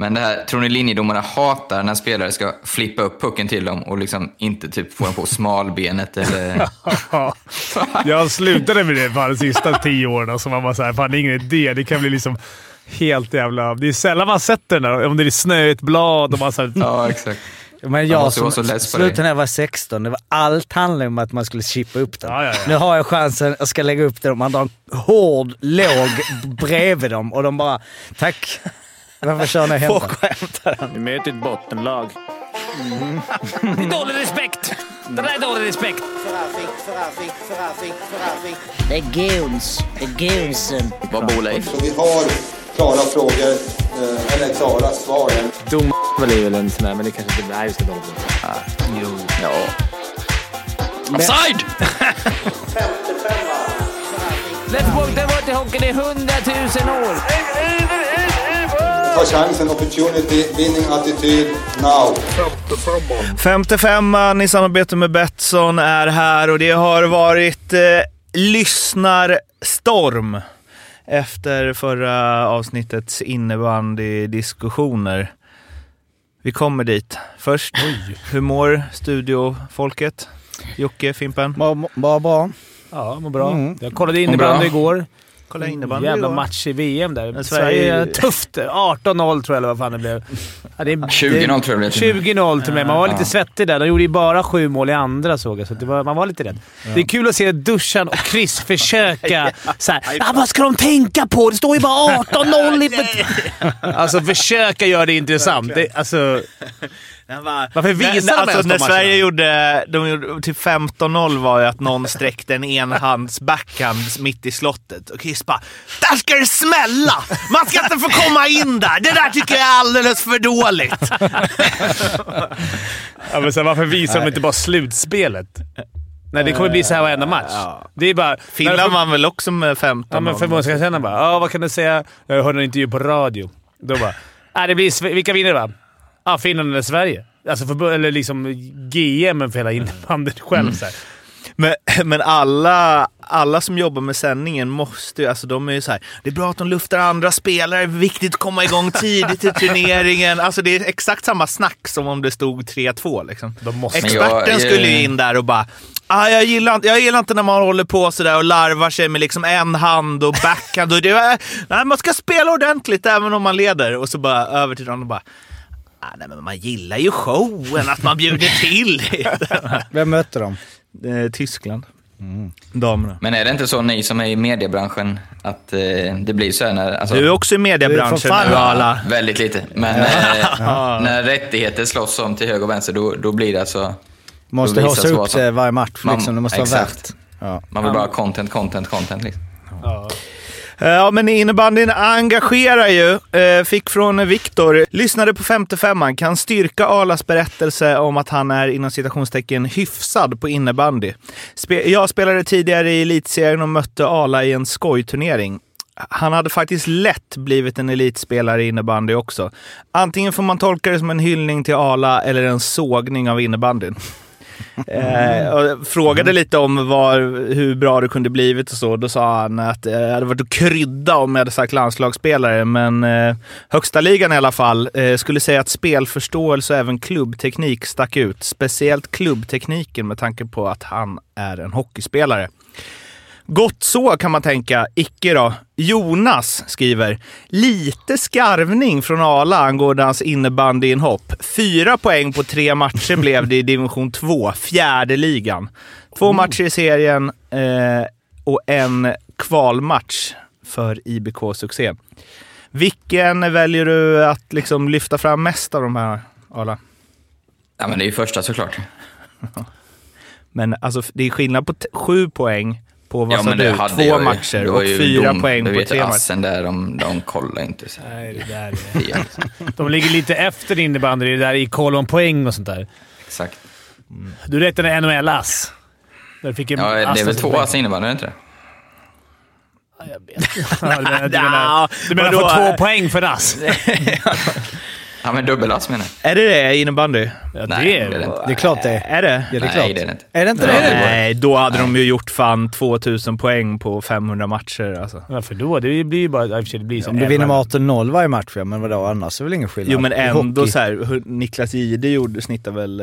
Men det här, tror ni linjedomarna hatar när spelare ska flippa upp pucken till dem och liksom inte typ få dem på smalbenet eller... jag slutade med det de sista tio åren. Så man var såhär, fan det är ingen idé. Det kan bli liksom helt jävla... Det är sällan man sätter den där. Om det är snöigt blad och man så här, Ja, exakt. Men jag som slutade när jag var 16, det var allt handlade om att man skulle chippa upp den. Ja, ja, ja. Nu har jag chansen, jag ska lägga upp den och man drar en hård låg bredvid dem och de bara “Tack, varför kör ni hem den?” Vi möter ett bottenlag. Mm. Det är dålig respekt! Det där är dålig respekt. Det är goons. Det är goonsen. Vad bor Leif? Så vi har klara frågor, eh, eller klara svar. Dom är väl en sån där, men det kanske inte... Nej, vi ska dra Ah, jo. Ja. Offside! Let's walk the water hockey i hundratusen år. Ta chansen, opportunity, winning attityd, now. 55an i samarbete med Betsson är här och det har varit eh, lyssnarstorm efter förra avsnittets innebandydiskussioner. Vi kommer dit. Först, hur mår studiofolket? Jocke, Fimpen? Bara bra. Ja, mår bra. Mm. Jag kollade innebandy igår. Kolla innebandy Jävla igår. match i VM där. Men Sverige... Sverige- Tufft. 18-0 tror jag eller vad fan det blev. Ja, det, 20-0 tror jag det blev till och med. 20-0 till och med. Man var lite Ja. svettig där. De gjorde ju bara sju mål i andra såg jag, så det var, man var lite rädd. Det är kul att se Duschan och Chris försöka såhär. Ah, vad ska de tänka på? Det står ju bara 18-0 i... Alltså försöka göra det intressant. Det, alltså, Varför visar Nej, de ens alltså, de När? Sverige gjorde, de gjorde till 15-0 var ju att någon sträckte en enhands backhand mitt i slottet. Och Chris bara “Där ska det smälla! Man ska inte få komma in där! Det där tycker jag är alldeles för dåligt!” Ja, men här, varför visar de inte bara slutspelet? Nej, det kommer bli så här varenda match. Det är bara... Finland vann väl också med 15 Ja, men förbundskaptenen bara “Ja, vad kan du säga?” Jag hörde en intervju på radio. Då bara det blir, Sve- “Vilka vinner va?” Ah, “Finland eller Sverige?” Alltså förbund, eller liksom GM för hela innebandyn själv. Så här. Men, men alla, alla som jobbar med sändningen måste ju, alltså de är ju så här, det är bra att de luftar andra spelare, viktigt att komma igång tidigt i turneringen. Alltså det är exakt samma snack som om det stod 3-2 liksom. Experten jag- skulle ju in där och bara Ah, jag, gillar, inte- jag gillar inte när man håller på sådär och larvar sig med liksom en hand och backhand. Och det, nej, man ska spela ordentligt även om man leder. Och så bara över till dem och bara ah, nej, men Man gillar ju showen, att man bjuder till. Vem mötte de? Eh, Tyskland. Damerna. Men är det inte så ni som är i mediebranschen att eh, det blir så här när... Alltså, Du är också i mediebranschen nu alla. Väldigt lite. Men eh, när rättigheter slåss om till höger och vänster, då, då blir det alltså... Måste haussa upp sig varje match. Man- Liksom. Det måste vara exakt. värt. Ja. Man vill bara ha content, content, content. Liksom. Eh, Eh, ja, men innebandyn engagerar ju. Eh, fick från Viktor. Lyssnade på 55an. Kan styrka Arlas berättelse om att han är inom citationstecken hyfsad på innebandy. Jag spelade tidigare i elitserien och mötte Arla i en skojturnering. Han hade faktiskt lätt blivit en elitspelare i innebandy också. Antingen får man tolka det som en hyllning till Arla eller en sågning av innebandyn. Eh, och frågade lite om var, hur bra det kunde blivit och så. Då sa han att eh, det hade varit att krydda om jag hade sagt landslagsspelare, men eh, högsta ligan i alla fall eh, skulle säga att spelförståelse och även klubbteknik stack ut. Speciellt klubbtekniken med tanke på att han är en hockeyspelare. Gott så kan man tänka. Icke då. Jonas skriver, lite skarvning från Ala angående hans innebandyinhopp. Fyra poäng på tre matcher blev det i division 2, fjärde ligan. Två matcher i serien eh, och en kvalmatch för IBK-succé. Vilken väljer du att liksom lyfta fram mest av de här, Ala? Ja, men det är ju första såklart. Men alltså, det är skillnad på sju poäng på, vad ja, sa du, två jag matcher och fyra dom- poäng på tre matcher. där, de, de kollar inte. Så. Nej, det där är... De ligger lite efter innebandy. Det där i koll om poäng och sånt där. Exakt. Du räknade NHL-ass. Där fick en Ja, det är väl två ass innebandy, är det inte det? Ja, jag vet. Du menar, du menar, du menar få två poäng för ass? Ja, men dubbelass menar jag. Är det det i innebandy? Ja, Nej, det det är är det inte. Det är klart det är. Är det? Ja, det är Nej, klart. det är det inte. Är det inte Nej, det? det är- Nej, då hade de ju gjort fan 2000 poäng på 500 matcher alltså. Varför då? Det blir ju bara... Det blir som Om du vinner med 18-0 varje match, ja, men vadå? Annars är det väl ingen skillnad? Jo men ändå så här, hur- Niklas Jihde gjorde, snittade väl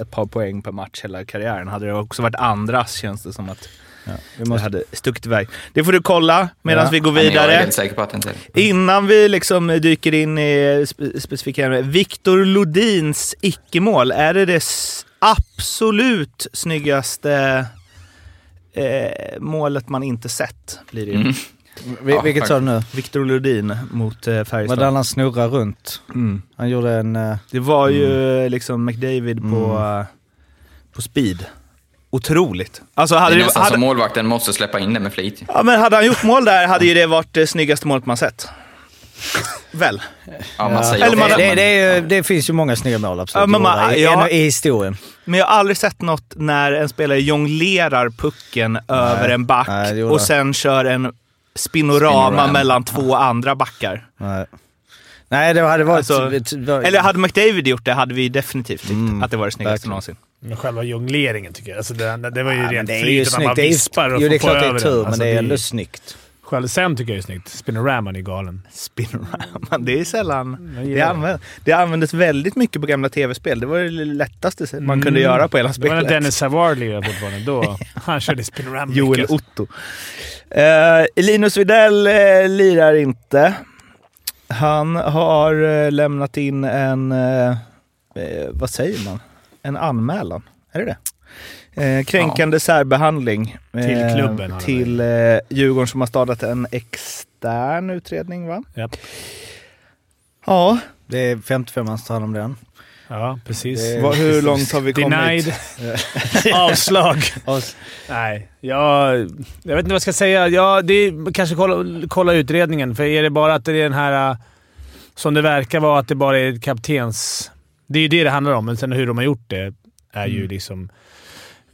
ett par poäng per match hela karriären. Hade det också varit andras känns det som att Ja, vi det måste... hade stuckit iväg. Det får du kolla medan Ja. vi går Men Jag är vidare. säker på att inte det. Innan vi liksom dyker in i spe- specifika ämnen. Viktor Lodins icke-mål, är det det absolut snyggaste eh, målet man inte sett? Blir det. Mm. Vi, Ja, vilket sa du nu? Viktor Lodin mot eh, Var Färjestad. det han snurrar runt? Mm. Han gjorde en... eh, Det var ju liksom McDavid på, Mm. eh, på speed. Otroligt. Alltså Det hade, är det, nästan hade, som målvakten måste släppa in det med flit. ja, men hade han gjort mål där hade ju det varit det snyggaste målet man sett. Väl? Ja, man säger Eller man- det, det, är, ju- det finns ju många snygga mål absolut. Ja, men man- i, ja. i historien. Men jag har aldrig sett något när en spelare jonglerar pucken över en back Nej, det och sen kör en spinorama Spinorama. mellan två andra backar. Nej. Nej, det hade varit... Alltså, ett- Eller hade McDavid gjort det hade vi definitivt tyckt Mm, att det var det snyggaste verkligen. någonsin. Men själva jongleringen tycker jag. Alltså det, det var ju Ja, rent det är ju att Man snyggt. Det är, vispar och jo, det är klart det är tur, men Alltså, det är ändå snyggt. Själv sen tycker jag är snyggt. Spinoraman är galen. Spinorama, det är sällan... Det, det. använd, det användes väldigt mycket på gamla tv-spel. Det var det lättaste man kunde Mm. göra på hela Det var när spelet. Dennis Savard lirade fortfarande. Då, han körde Spinorama Joel mycket. Otto. Eh, Linus Widell eh, lirar inte. Han har eh, lämnat in en, vad säger man? En anmälan. Är det det? Eh, kränkande särbehandling. eh, Till klubben, Till eh, Djurgården som har startat en extern utredning va? Japp. Ja, Det är 55 man som tar hand om den. Ja, precis. Det- vad, hur långt har vi kommit? Denied. Avslag. Nej, jag, jag vet inte vad jag ska säga. Ja, det är, kanske kolla, kolla utredningen. För är det bara att det är den här... äh, Som det verkar vara, att det bara är kaptens... Det är ju det det handlar om, men sen hur de har gjort det är ju liksom...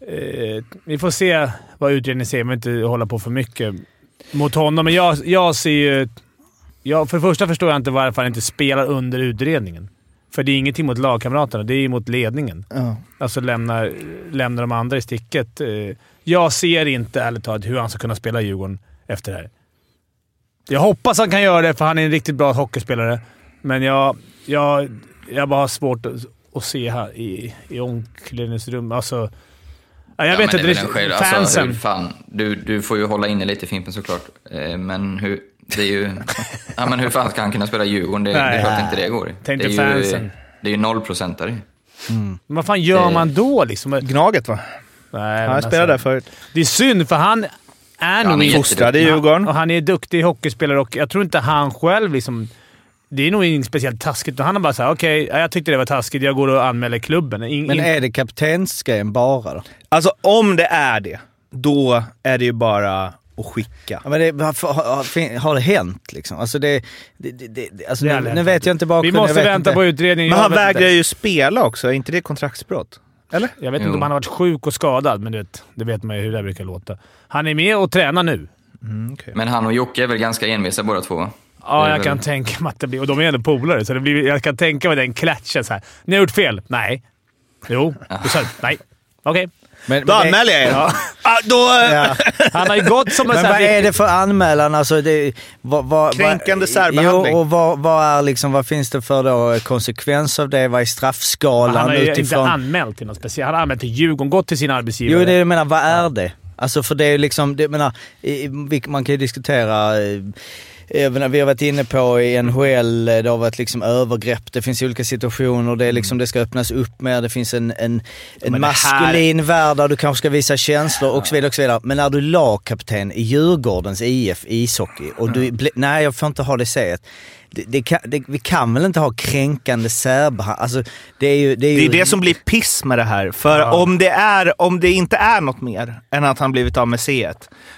Eh, vi får se vad utredningen säger. Vill inte hålla på för mycket mot honom, men jag, jag ser ju... Jag, för det första förstår jag inte varför han inte spelar under utredningen. För det är ingenting mot lagkamraterna, det är ju mot ledningen. Ja. Alltså lämnar, lämnar de andra i sticket. Eh, Jag ser inte, ärligt talat, hur han ska kunna spela Djurgården efter det här. Jag hoppas han kan göra det, för han är en riktigt bra hockeyspelare. Men jag, jag, jag bara har svårt att, att se här i, i omklädningsrum. Alltså, ja, jag Ja, vet inte. det en själv, fansen. alltså, hur fan, du, du får ju hålla inne lite i Fimpen såklart. Eh, Men hur, det är ju... ja, men hur fan ska han kunna spela Djurgården? Det, det är Nej. klart inte det går. Tänk det är dig ju, fansen. Det är ju nollprocentare. Men vad fan gör Det- man då liksom? Gnaget va? Nej, Ja, jag alltså, spelade där förut. Det är synd, för han är han nog. Fostrad i Djurgården. Och han är duktig hockeyspelare och jag tror inte han själv liksom... Det är nog inget speciellt taskigt. Han är bara såhär, okej, ja, jag tyckte det var taskigt. Jag går och anmäler klubben. In, Men är det kaptensgrejen bara då? Alltså om det är det, då är det ju bara att skicka. Ja, men det, har, har, har det hänt liksom? Alltså det... det, det, det alltså Det har nu, nu vet jag inte vi bakgrunden. måste jag vet vänta inte. på utredningen. Men han vägrar ju spela också, är inte det kontraktsbrott? Eller? Jag vet Jo. inte om han har varit sjuk och skadad, men du vet, det vet man ju hur det brukar låta. Han är med och tränar nu. Mm, okay. Men han och Jocke är väl ganska envisa båda två? Ja, jag kan tänka mig att det blir... Och de är ändå polare, så det blir, jag kan tänka mig den klatschen så här. Ni har gjort fel. Nej. Jo. Du sa nej. Okej. Men, Då anmäler jag er. Ja. Ah, då... Ja. Han har ju gått som en Men vad är det för anmälan? Alltså det, vad, vad, Kränkande vad, särbehandling. Jo, och vad, vad, är liksom, vad finns det för då konsekvens av det? Vad är straffskalan Han har ju inte utifrån? anmält till något speciellt. Han har anmält till Djurgården, gått till sin arbetsgivare. Jo, det jag menar, vad är det? Alltså för det är liksom, det, menar, man kan ju diskutera eh, vi har varit inne på i NHL, det har varit liksom övergrepp, det finns olika situationer, det, är liksom, det ska öppnas upp mer, det finns en, en, en det här- maskulin värld där du kanske ska visa känslor och så vidare. Och så vidare. Men när du lagkapten i Djurgårdens IF ishockey och du, bli- nej jag får inte ha det säget. Det, det kan, det, vi kan väl inte ha kränkande särbehandling? Alltså, det är ju... Det är, Det ju, är det som blir piss med det här. För Ja. om, det är, om det inte är något mer än att han blivit av med C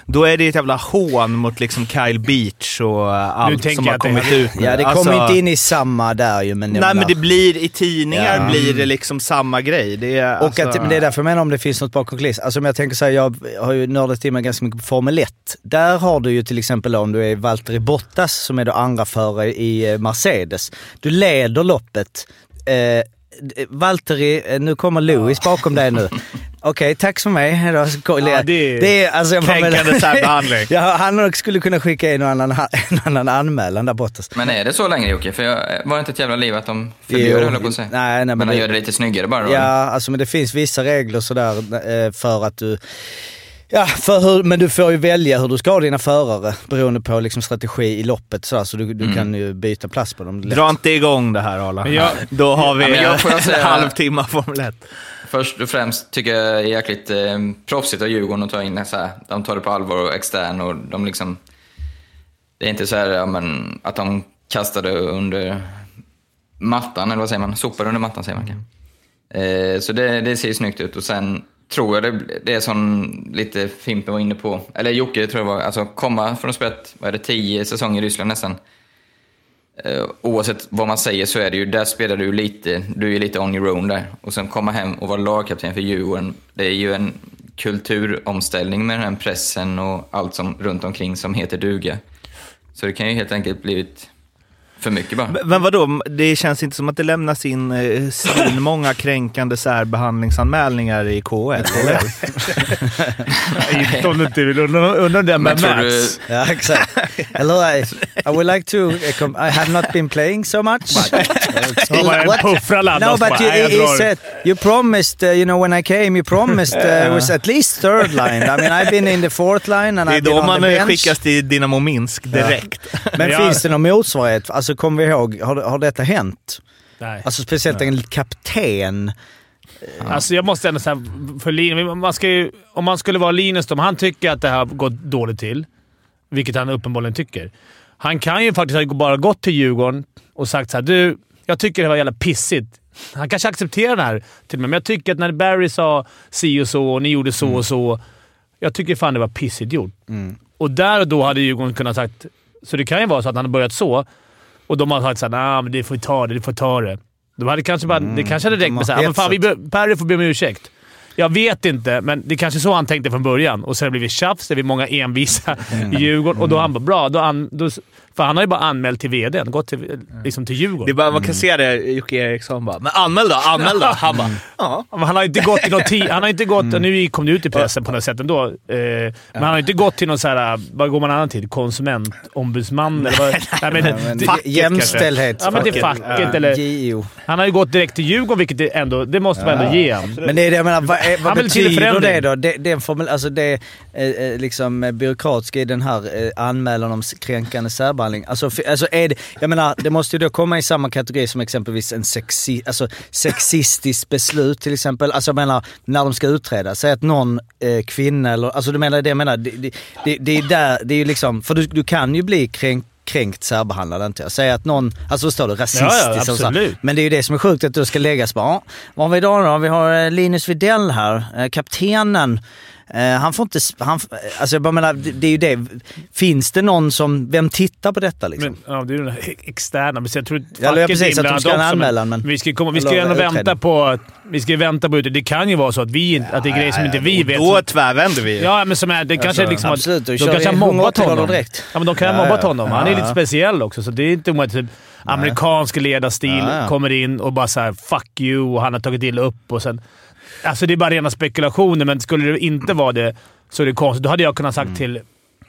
då är det ett jävla hån mot liksom Kyle Beach och allt som har det- kommit ut nu. Ja, det Alltså- kommer inte in i samma där ju, men Nej men det blir i tidningar Ja. blir det liksom samma grej. Det är, Och alltså, att, men det är därför jag menar om det finns något bakom kulissen. Alltså om jag tänker så här, jag har ju nördat in mig ganska mycket på Formel 1. Där har du ju till exempel om du är Valtteri Bottas som är då andra förare i eh, Mercedes. Du leder loppet. Eh, Valtteri, eh, nu kommer Lewis bakom dig nu. Okej, tack för mig. Hejdå. Ja, det är det är alltså, jag Kränkande särbehandling. ja, han skulle kunna skicka in en annan, en annan anmälan där borta. Men är det så längre Jocke? För jag, var det inte ett jävla liv att de förbjöd det, höll på att säga? Nej, nej, men men de gör det lite snyggare bara då? Ja, alltså men det finns vissa regler sådär eh, för att du... Ja, för hur, men du får ju välja hur du ska ha dina förare beroende på liksom strategi i loppet sådär, så du, du Mm. kan ju byta plats på dem lätt. Dra inte igång det här Arla. Jag- Då har vi Ja, en halvtimme Formel 1. Först och främst tycker jag det är jäkligt eh, proffsigt av Djurgården att ta in det så här. De tar det på allvar och extern och de liksom... Det är inte så här ja, men, att de kastade under mattan, eller vad säger man? Sopade under mattan säger man kanske. Eh, så det, det ser ju snyggt ut och sen tror jag det, det är som lite Fimpen var inne på, eller Jocke tror jag var, alltså komma från att spelat, vad är det, tio säsonger i Ryssland nästan. Eh, oavsett vad man säger så är det ju, där spelar du lite, du är lite on your own där. Och sen komma hem och vara lagkapten för Djurgården, det är ju en kulturomställning med den här pressen och allt som runt omkring som heter duga. Så det kan ju helt enkelt blivit för mycket bara. Men vadå, det känns inte som att det lämnas in eh, många kränkande särbehandlingsanmälningar i K1, eller? Inte om du inte vill. Undrar det med Mats. Ja, exakt. Hello, I, I would like to... uh, com- I have not been playing so much. Man en What? No, but you, "Nej, jag he drar." said, you promised, uh, you know, when I came, you promised uh, it was at least third line. I mean, I've been in the fourth line and Det är I've been då on man the eh, bench. skickas till Dynamo Minsk direkt. Men finns det någon motsvarighet? Alltså, kommer vi ihåg, har, har detta hänt? Nej. Alltså speciellt en kapten. Alltså jag måste ändå säga, för Linus, man ju, om man skulle vara Linus då, om han tycker att det här har gått dåligt till, vilket han uppenbarligen tycker. Han kan ju faktiskt ha bara gått till Djurgården och sagt så här, du, jag tycker det var jävla pissigt. Han kanske accepterar det här till och med, men jag tycker att när Barry sa si och så och ni gjorde så och så. Jag tycker fan det var pissigt gjort. Och där och då hade Djurgården kunnat sagt... Så det kan ju vara så att han har börjat så och de har sagt såhär nah, men det får ta det, det får ta det. De hade kanske bara, Det kanske hade räckt de med såhär, men fan, vi be, Perry får be om ursäkt. Jag vet inte, men det är kanske så han tänkte från början. Och sen har det blivit tjafs, det blivit många envisa i Djurgården. Och då han bara bra. Då an, då, för han har ju bara anmält till VDn, gått till, liksom till Det är Djurgården. bara, man kan se det, Jocke Eriksson bara “Men anmäl då, anmäl då!” Han bara “Ja”. Men Han har inte gått till någon ti- Han har inte gått... Nu kom det ut i pressen på något sätt ändå. Eh, men han har inte gått till någon så här... Vad går man annan till? Konsumentombudsman? Eller vad, nej, men, facket jämställdhet. Ja, men till facket eller... JO. Han har ju gått direkt till Djurgården, vilket det ändå... Det måste man ändå ge honom. Men det är det jag menar, vad, är, vad Han vill till betyder det då? Det, det, formel, alltså det eh, eh, liksom byråkratiska i den här eh, anmälan om kränkande särbehandling. Alltså, f- alltså är det, jag menar, det måste ju då komma i samma kategori som exempelvis en sexi, alltså, sexistiskt beslut till exempel. Alltså jag menar, när de ska utreda. Säg att någon eh, kvinna eller, alltså du menar det jag menar, det, det, det, det är där, det är ju liksom, för du, du kan ju bli kränkt kränkt särbehandlad inte jag. Säg att någon, alltså vad står det, rasistiskt Ja, ja. Men det är ju det som är sjukt att du ska läggas på. Ja, vad har vi idag då? Vi har eh, Linus Widell här, eh, kaptenen. Eh, Han får inte, han, f- alltså jag bara menar, det, är ju det. Finns det någon som, vem tittar på detta liksom? Men, ja, det är ju den här externa. Men jag tror Ja, facket precis, att de ska ha en anmälan, men- Vi ska, komma, vi ska ju ändå vänta på... Vi ska vänta på det. Det kan ju vara så att, vi, att det är grejer som inte vi vet. Då tvärvänder vi. Ja, men som är, det kanske Alltså, liksom absolut, de kanske har mobbat 180 honom. direkt. Ja, men de kan ha mobbat honom. Han är lite speciell också, så det är inte. Typ, amerikansk ledarstil kommer in och bara såhär “fuck you” och han har tagit illa upp och sen... Alltså det är bara rena spekulationer, men skulle det inte vara det så är det konstigt. Då hade jag kunnat sagt Mm. till...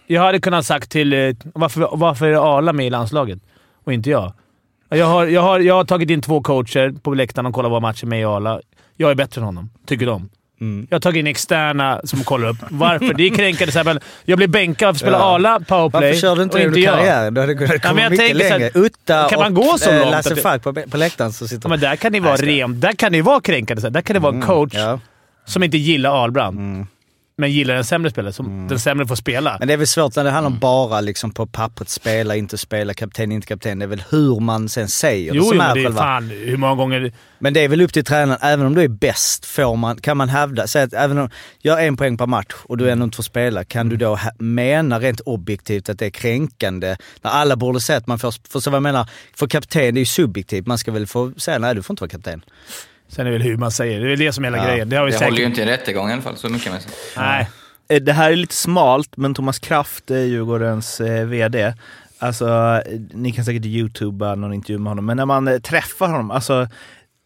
Jag hade kunnat sagt till... eh, Varför, varför är Arla med i landslaget och inte jag? Jag har, jag, har, jag har tagit in två coacher på läktaren och kollat våra matcher med i Arla. Jag är bättre än honom, tycker de. Mm. Jag har tagit in externa som kollar upp. Varför? Det är kränkande. Så här, men Jag blir bänkad för att spela Ja. Arla powerplay Varför kör du inte och det inte jag. karriären? Du hade kunnat men komma mycket längre. Utta kan man och gå så eh, långt Lasse det- Falk på, på läktaren så sitter Ja, men där kan det vara rent. Där kan det vara kränkande. Så här. Där kan det vara en coach Mm, Ja. som inte gillar Ahlbrand, men gillar en sämre spelare. Som den sämre får spela. Men det är väl svårt när det handlar om bara liksom på pappret spela, inte spela, kapten, inte kapten. Det är väl hur man sen säger det jo, som jo, är men det är fan hur många gånger... Men det är väl upp till tränaren, även om du är bäst, får man, kan man hävda, säg att även om jag har en poäng per match och du ändå inte får spela, kan du då mena rent objektivt att det är kränkande? När alla borde säga att man får, för så vad jag menar, för kapten det är ju subjektivt, man ska väl få säga nej du får inte vara kapten. Sen är det väl hur man säger. Det är väl det som är hela Ja, grejen. Det har vi Det säkert... håller ju inte i en rättegång i alla fall, så mycket man säga. Nej. Eh, Det här är lite smalt, men Thomas Kraft, eh, Djurgårdens eh, VD, Alltså, ni kan säkert youtuba någon intervju med honom, men när man eh, träffar honom, alltså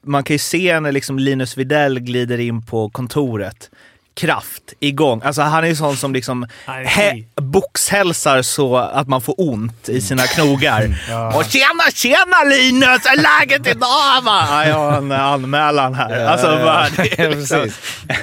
man kan ju se när liksom Linus Widell glider in på kontoret. Kraft, igång. Alltså han är ju sån som liksom he- boxhälsar så att man får ont i sina knogar. Ja. Och tjena, tjena Linus! Är läget idag? Va? Ja, jag har en anmälan här. alltså, bara, det är liksom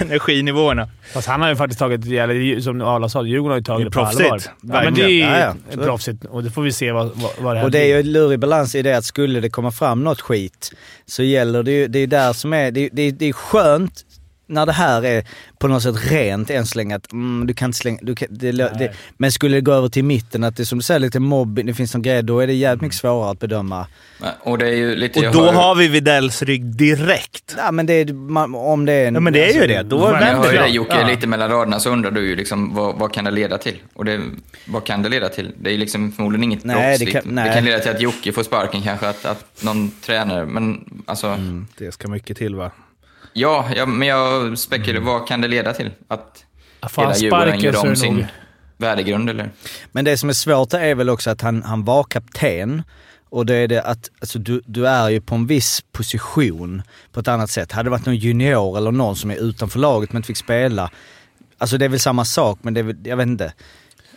energinivåerna. Fast han har ju faktiskt tagit, eller som Arla sa, Djurgården har ju tagit det på allvar. Ja, men det är ju Ja, ja. proffsigt och det får vi se vad, vad, vad det här Och det är ju en lurig balans i det att skulle det komma fram något skit så gäller det ju, det är där som är, det, det, det är skönt när det här är på något sätt rent än så länge att mm, du kan inte slänga, du kan, det, det, men skulle det gå över till mitten, att det är som du säger lite mobbing, det finns någon grej, då är det jävligt mycket svårare att bedöma. Nej, Och det är ju lite... Och då hör- har vi Widells rygg direkt. Ja men det är, man, om det är en... Ja, men det är ju det. Då Men jag hör ju dig Jocke, Ja. lite mellan raderna så undrar du ju liksom vad, vad kan det leda till? Och det, vad kan det leda till? Det är liksom förmodligen inget Nej, det kan- Det nej. kan leda till att Jocke får sparken kanske, att, att någon tränare, men alltså... Det ska mycket till va? Ja, ja, men jag spekulerar, vad kan det leda till? Att fan, hela Djurgården gör om sin nog. värdegrund eller? Men det som är svårt är väl också att han, han var kapten och det är det att alltså, du, du är ju på en viss position på ett annat sätt. Hade det varit någon junior eller någon som är utanför laget men inte fick spela. Alltså det är väl samma sak men det är väl, jag vet inte.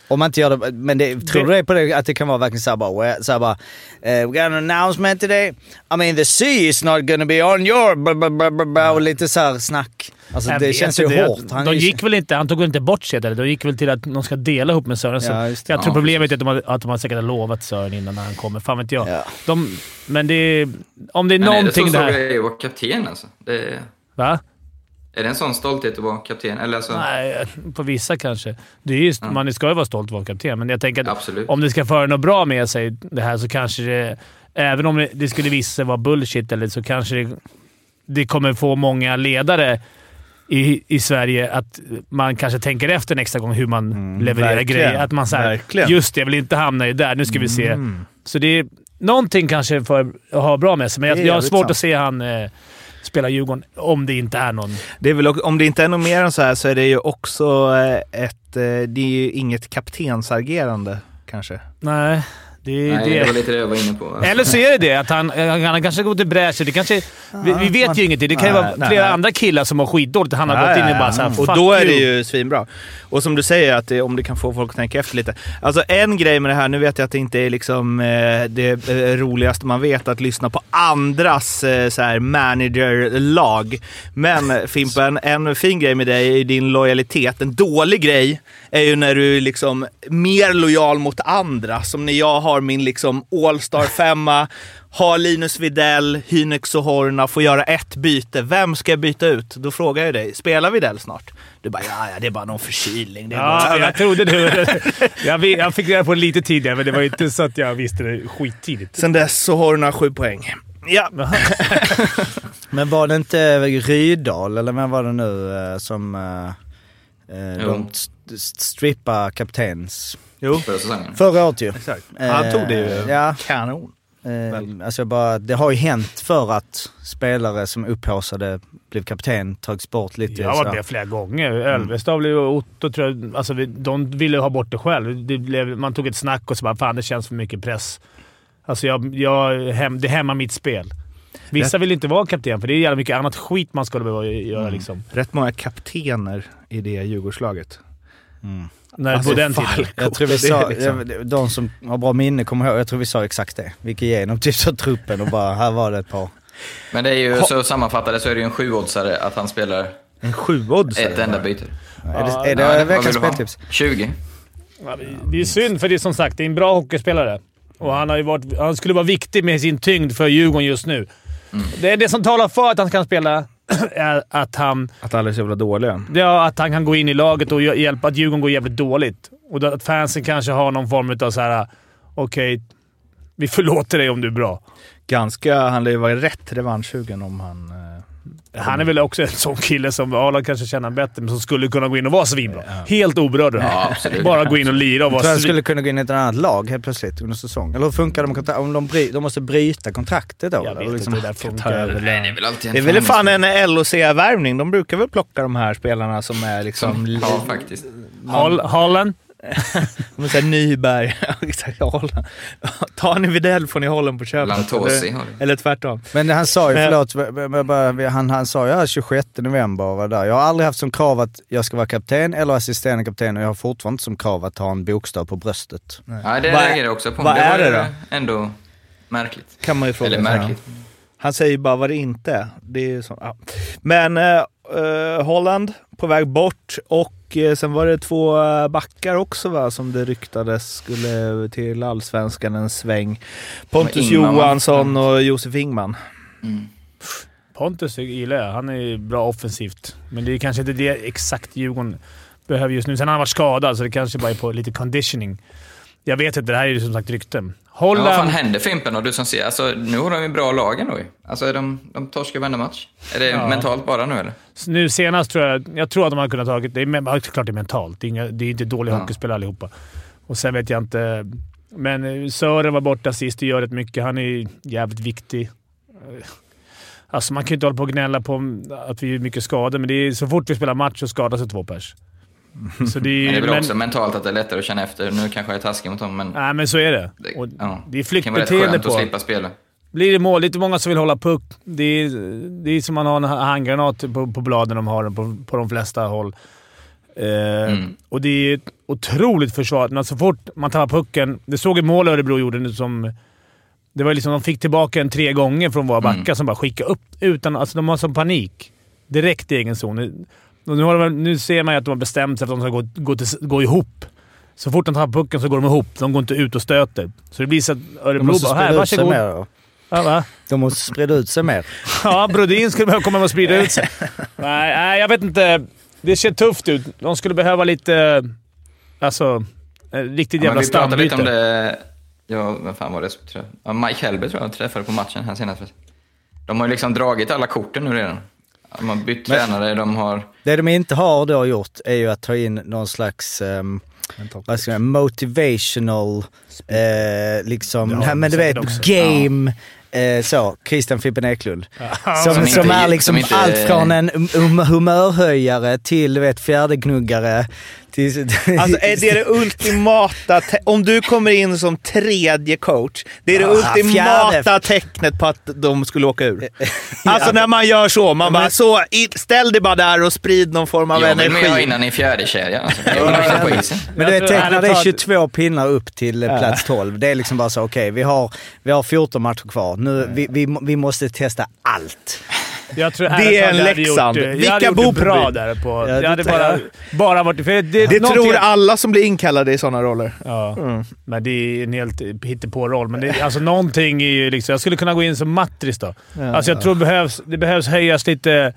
Om man inte gör det, men det, tror du det är på det att det kan vara verkligen såhär bara, så här bara eh, we got an announcement today. I mean the sea is not gonna be on your... blah, blah, blah, blah, blah, och lite såhär snack. Alltså Jag det känns ju inte, hårt. Han är de gick väl inte, han tog väl inte bort sig, eller? de gick väl till att de ska dela ihop med Sören. Så Ja, det. jag tror Ja, problemet är att de, har, att de har säkert lovat Sören innan när han kommer. Fan vet jag. Ja. De, men det är, om det är Men är det någonting så det här... grej att vara kapten alltså? Det är, Va? Är det en sån stolthet att vara kapten? Eller alltså, Nej, på vissa kanske. Det är just, Man ska ju vara stolt att vara kapten, men jag tänker att Absolut. om det ska föra något bra med sig det här så kanske det... Även om det, skulle visa sig vara bullshit eller så kanske det, det kommer få många ledare i, i Sverige att man kanske tänker efter extra gång hur man levererar Mm, verkligen. grejer. Att man säger just det, jag vill inte hamna i det där. Nu ska vi se. Mm. Så det är någonting kanske för att ha bra med sig, men jag, är jag har svårt sant. att se han eh, spela Djurgården om det inte är någon... Det är väl, om det inte är något mer än så här så är det ju också eh, ett... eh, Det är ju inget kaptensagerande kanske. Nej, det är Nej, det. det var lite det jag var inne på. Eller så är det det, att han, han, han kanske går till bräschen. Det kanske, vi, vi vet ju ingenting. Det kan ju Nej, vara nej, flera nej. andra killar som har skitdåligt han har Ja, gått in och bara såhär Och då är det ju svinbra. Och som du säger, att det, om det kan få folk att tänka efter lite. Alltså en grej med det här, nu vet jag att det inte är liksom eh, det eh, roligaste man vet att lyssna på andras eh, så här managerlag. Men eh, Fimpen, en fin grej med dig är ju din lojalitet. En dålig grej är ju när du är liksom mer lojal mot andra. Som när jag har min liksom All-star femma, har Linus Videll, Hynex och Horna, får göra ett byte. Vem ska jag byta ut? Då frågar jag dig, spelar Videll snart? Du bara, ja, ja det är bara någon förkylning. Det är Ja, bara... jag trodde du... Jag, jag fick reda på det lite tidigare, men det var ju inte så att jag visste det skittidigt. Sen dess så har Horna sju poäng. Ja, Men var det inte Rydahl, eller vem var det nu, eh, som eh, eh, de strippa kaptens? jo. Förra säsongen. Förra året ju. Exakt. Han tog det ju Eh, Ja, kanon. eh, alltså bara, det har ju hänt för att spelare som upphaussade blev kapten, tagits bort lite. Så. med flera gånger. Elvestad blev och Otto tror jag... Alltså, vi- de ville ha bort det själv. Det blev, man tog ett snack och så bara “Fan, det känns för mycket press”. Alltså, jag, jag, hem, det hämmar mitt spel. Vissa vill inte vara kapten, för det är jävla mycket annat skit man skulle behöva göra. Liksom. Rätt många kaptener i det Djurgårdslaget. När, Alltså, på den tiden. Jag tror vi sa, liksom- de som har bra minne kommer ihåg, jag tror vi sa exakt det. Vi gick igenom typ så truppen och bara, här var det ett par. Men det är ju, så sammanfattade så är det ju en sjuoddsare att han spelar En sjuoddsare. ett enda byte. är det, Ja, är det Ja, vad veckans speltips? 20. Ja, det- är synd, för det är som sagt det är en bra hockeyspelare. Och han, har ju varit, han skulle vara viktig med sin tyngd för Djurgården just nu. Det, är det som talar för att han kan spela att han, Att alla är så jävla dåliga. ja, att han kan gå in i laget och hj- hjälpa att Djurgården går jävligt dåligt. Och att fansen kanske har någon form av så här: okej, vi förlåter dig om du är bra. Ganska, han lär ju vara rätt revanschsugen om han... Han är väl också en sån kille som Arla kanske känner bättre, men som skulle kunna gå in och vara svinbra. Helt oberörd. Ja. Bara gå in och lira och Jag tror vara han skulle kunna gå in i ett annat lag helt plötsligt under säsong. Eller hur funkar med kontrakt? Om de, bry, de måste bryta kontraktet då? Jag eller vet liksom- inte hur det funkar. över Nej, det är väl alltid en Det är väl fan en LOC-värvning. De brukar väl plocka de här spelarna som är liksom... Ja, faktiskt. Hol- Holland? Men såhär Nyberg. Exakt, Holland. Tar ni Widell får ni Holland på köpet. Lantosi Eller, eller tvärtom. Men han sa ju, förlåt, han, han sa ju här 26 november var där. Jag har aldrig haft som krav att jag ska vara kapten eller assisterande kapten och jag har fortfarande inte som krav att ha en bokstav på bröstet. Ja, det reagerar jag också på. vad det är var det ju då? ändå märkligt. Kan man ju fråga Eller märkligt. Han säger bara vad det inte är. Det är ju så, ja. Men eh, eh, Holland på väg bort och eh, sen var det två eh, backar också va, som det ryktades skulle till allsvenskan en sväng. Pontus Ingman? Johansson och Josef Ingman. Mm. Pontus gillar jag. Han är bra offensivt. Men det är kanske inte det exakt Djurgården behöver just nu. Sen har han varit skadad, så det kanske bara är på lite conditioning. Jag vet inte. Det här är ju som sagt rykten. Men vad fan Holland... händer Fimpen då? Du som ser, alltså, nu har de ju bra lagen då ju. Alltså de, de torskar varenda match. Är det Ja. mentalt bara nu eller? Nu senast tror jag... Jag tror att de hade kunnat tagit... Det är ja, klart det är mentalt. Det är, inga, det är inte dåliga Ja. hockeyspelare allihopa. Och sen vet jag inte... Men eh, Sören var borta sist och gör rätt mycket. Han är jävligt viktig. Eh, Alltså man kan ju inte hålla på och gnälla på att vi är mycket skador, men det är, så fort vi spelar match så skadas det två pers. Så det är, Men det är väl men- också mentalt att det är lättare att känna efter. Nu kanske jag är taskig mot dem, men Nej, men så är det. det, Och ja. det är det kan vara rätt flyktbeteende skönt på. att slippa spela. Blir det mål, lite många som vill hålla puck. Det är, det är som man har en handgranat på, på bladen de har på, på de flesta håll. Eh, Mm. Och det är ett otroligt försvar. Men så fort man tappar pucken... Det såg i mål Örebro gjorde nu som... Det var liksom de fick tillbaka en tre gånger från våra backar Mm. som bara skickade upp utan... Alltså de har som panik. Direkt i egen zon. Och nu, har de, nu ser man ju att de har bestämt sig för att de ska gå, gå, till, gå ihop. Så fort de tappar pucken så går de ihop. De går inte ut och stöter. Så det blir så att De Örebro måste bara “Här, sprida ut sig varsågod”. mer då. Ja, va? De måste sprida ut sig mer. Ja, Brodin skulle behöva komma och sprida ut sig. Nej, nej, jag vet inte. Det ser tufft ut. De skulle behöva lite... Alltså, en riktigt Ja, jävla men vi pratade lite om stambyte. det... Ja, vem fan var det? tror jag- Ja, Mike Hellberg tror jag träffade på matchen här senast. De har ju liksom dragit alla korten nu redan. De har bytt Men- tränare, de har... Det de inte har då gjort är ju att ta in någon slags um, vad ska man, motivational, eh, liksom, Ja, men du vet, också. game, eh, så, Christian Fippen Eklund. Som, Som som, inte- är liksom som inte- allt från en hum- humörhöjare till du vet, fjärdeknuggare. Alltså är det det ultimata, om du kommer in som tredje coach, det är det Ah, ultimata fjärde. tecknet på att de skulle åka ur. Alltså när man gör så, man bara så, ställ dig bara där och sprid någon form av Jag vill med ha energi. innan i fjärde kedjan. Alltså. Jag. Men du Jag vet, ärligt det är talat- 22 pinnar upp till eh, plats 12. Det är liksom bara så, okej, vi, har, vi har 14 matcher kvar. Nu, vi, vi, vi måste testa allt. Jag tror, Det är en Leksand. Gjort, Vilka hade gjort bor bra där på... Ja, jag det hade tror bara, bara varit... För det, det, någonting- tror alla som blir inkallade i sådana roller. Ja, men det är en helt hittepå-roll. Men det, alltså någonting är ju liksom... Jag skulle kunna gå in som matris då. alltså jag tror det behövs, det behövs höjas lite...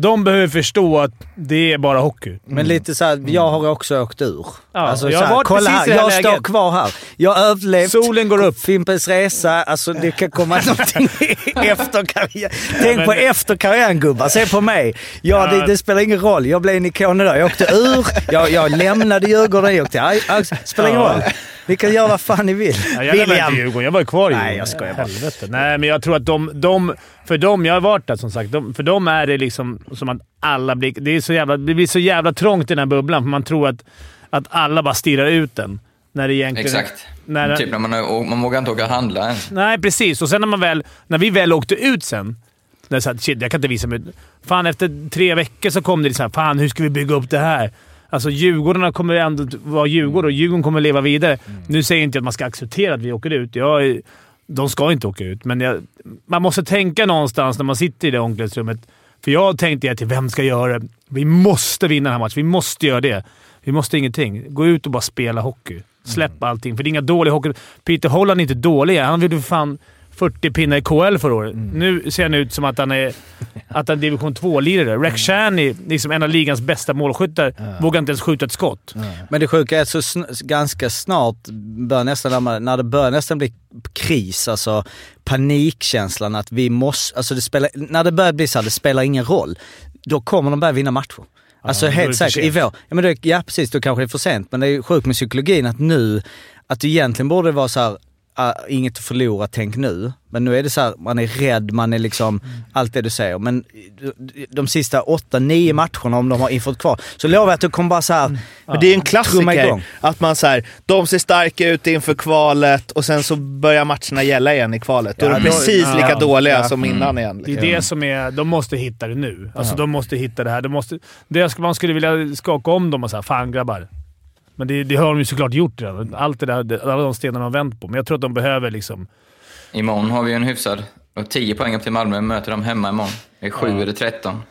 De behöver förstå att det är bara hockey. Men lite så här, jag har också åkt ur. Ja, alltså, jag har varit kolla precis här, i det här jag står kvar här. Jag har överlevt. Solen går upp. Fimpens Resa, alltså det kan komma någonting efter karriären. Tänk men- på efter karriären gubbar, se på mig. Ja, Ja. det, det spelar ingen roll, jag blev en ikon där. Jag åkte ur, jag, jag lämnade Djurgården, jag åkte Ajax. spelar ingen Ja. roll. Ni kan göra vad fan ni vill. Ja, jag lämnade inte Djurgården. Jag var ju kvar i Nej, Djurgården. jag skojar bara. Helvete. Nej, men jag tror att de, de... För dem, jag har varit där som sagt. De, för dem är det liksom som att alla blir... Det, är så jävla, det blir så jävla trångt i den här bubblan, för man tror att, att alla bara stirrar ut den. När det egentligen... Exakt. När, Typ när man, man vågar inte åka och handla ens. Nej, precis. Och sen när, man väl, när vi väl åkte ut sen. När jag sa shit, jag kan inte visa mig. Fan, efter tre veckor så kom det så här, fan hur ska vi bygga upp det här? Alltså Djurgården kommer ändå vara Djurgården och Djurgården kommer leva vidare. Nu säger jag inte att man ska acceptera att vi åker ut. Jag, de ska inte åka ut, men jag, man måste tänka någonstans när man sitter i det omklädningsrummet. För jag tänkte till vem ska göra det? Vi måste vinna den här matchen. Vi måste göra det. Vi måste ingenting. Gå ut och bara spela hockey. Släpp allting, för det är inga dåliga hockey. Peter Holland är inte dålig. Han gjorde för fan 40 pinnar i KL förra året. Nu ser han ut som att han är, att han är division 2-lirare. Rex Shani, liksom en av ligans bästa målskyttar, vågar inte ens skjuta ett skott. Men det sjuka är att så sn- ganska snart, bör nästan, när man- när det börjar nästan bli kris, alltså panikkänslan att vi måste, alltså det spelar, när det börjar bli så här, det spelar ingen roll, då kommer de börja vinna matcher. Alltså det helt säkert, i vår, ja, men det, ja precis, då kanske det är för sent, men det är ju sjukt med psykologin att nu, att det egentligen borde vara så här ah, inget att förlora, tänk nu. Men nu är det så här, man är rädd, man är liksom, allt det du säger. Men de sista åtta, nio matcherna, om de har infört kvar, så lovar jag att du kommer bara så här, Men det är en klassiker att man så här, de ser starka ut inför kvalet och sen så börjar matcherna gälla igen i kvalet. Då är Ja, de då- precis ja, lika dåliga ja. som innan igen. Det är Liksom. det som är... De måste hitta det nu. Alltså de måste hitta det här. De måste, det man skulle vilja skaka om dem och säga “Fan grabbar”. Men det, det har de ju såklart gjort redan. Allt det där, det- alla de stenarna har vänt på. Men jag tror att de behöver liksom... Imorgon har vi en hyfsad... Och 10 poäng upp till Malmö. Möter de hemma imorgon. Det är 7 eller 13.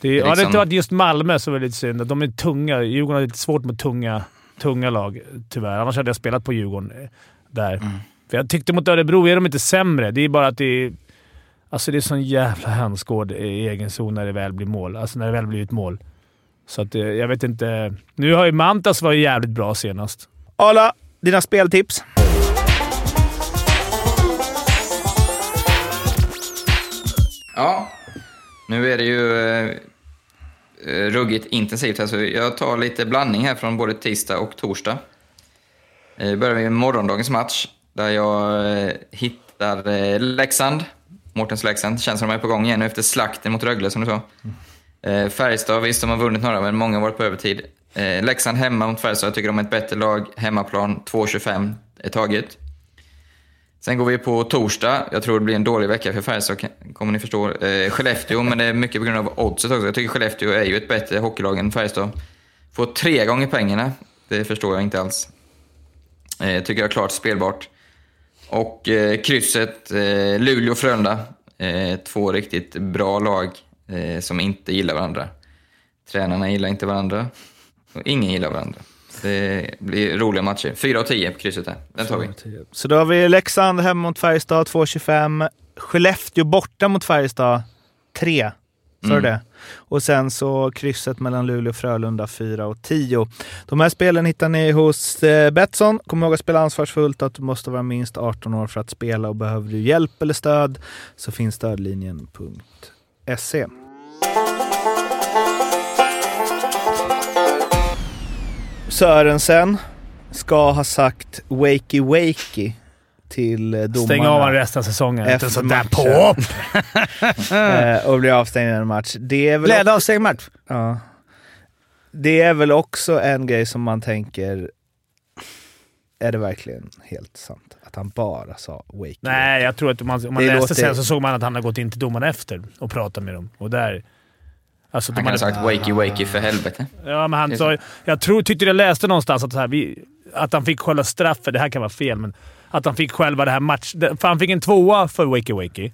Det, är Hade det liksom- inte varit just Malmö så var det lite synd. De är tunga. Djurgården har lite svårt med tunga, tunga lag, tyvärr. Annars hade jag spelat på Djurgården eh, där. För jag tyckte mot Örebro är de inte sämre. Det är bara att det är... Alltså det är sån jävla hönsgård i egen zon när det väl blir mål. Alltså när det väl blir ett mål. Så att eh, jag vet inte. Nu har ju Mantas varit jävligt bra senast. Arla, dina speltips? Ja, nu är det ju eh, ruggigt intensivt här, så jag tar lite blandning här från både tisdag och torsdag. Eh, börjar vi med morgondagens match, där jag eh, hittar eh, Leksand. Mårtens Leksand. Känns som de är på gång igen nu efter slakten mot Rögle, som du sa. Eh, Färjestad, visst de har vunnit några, men många har varit på övertid. Eh, Leksand hemma mot Färjestad, jag tycker de är ett bättre lag. Hemmaplan, 2,25 är taget. Sen går vi på torsdag. Jag tror det blir en dålig vecka för Färjestad, kommer ni förstå. Eh, Skellefteå, men det är mycket på grund av oddset också. Jag tycker Skellefteå är ju ett bättre hockeylag än Färjestad. Får tre gånger pengarna. Det förstår jag inte alls. Eh, tycker jag är klart spelbart. Och eh, krysset eh, Luleå-Frölunda. Eh, två riktigt bra lag eh, som inte gillar varandra. Tränarna gillar inte varandra och ingen gillar varandra. Det blir roliga matcher. 4 av 10 på krysset där. Den tar vi. Så då har vi Leksand hemma mot Färjestad 2,25. Skellefteå borta mot Färjestad 3. Sa du Mm. det? Och sen så krysset mellan Luleå och Frölunda 4 och 10. De här spelen hittar ni hos eh, Betsson. Kom ihåg att spela ansvarsfullt och att du måste vara minst 18 år för att spela och behöver du hjälp eller stöd så finns stödlinjen.se. Sörensen ska ha sagt wakey wakey till domarna. Stäng av honom resten av säsongen. Efter Inte sånt där påhopp! Och bli avstängd i en match. Det är väl Blev avstängd match? Ja. Det är väl också en grej som man tänker, är det verkligen helt sant? Att han bara sa wake Nej, jag tror att om man, om man läste låter- sen så såg man att han har gått in till domarna efter och pratat med dem. Och där... Alltså, Han kan ha sagt wakey wakey för helvete. ja, men han sa, jag tror, tyckte jag läste någonstans att, så här, vi, att han fick själva straffet. Det här kan vara fel, men att han fick själva det här match... För han fick en tvåa för Wakey Wakey.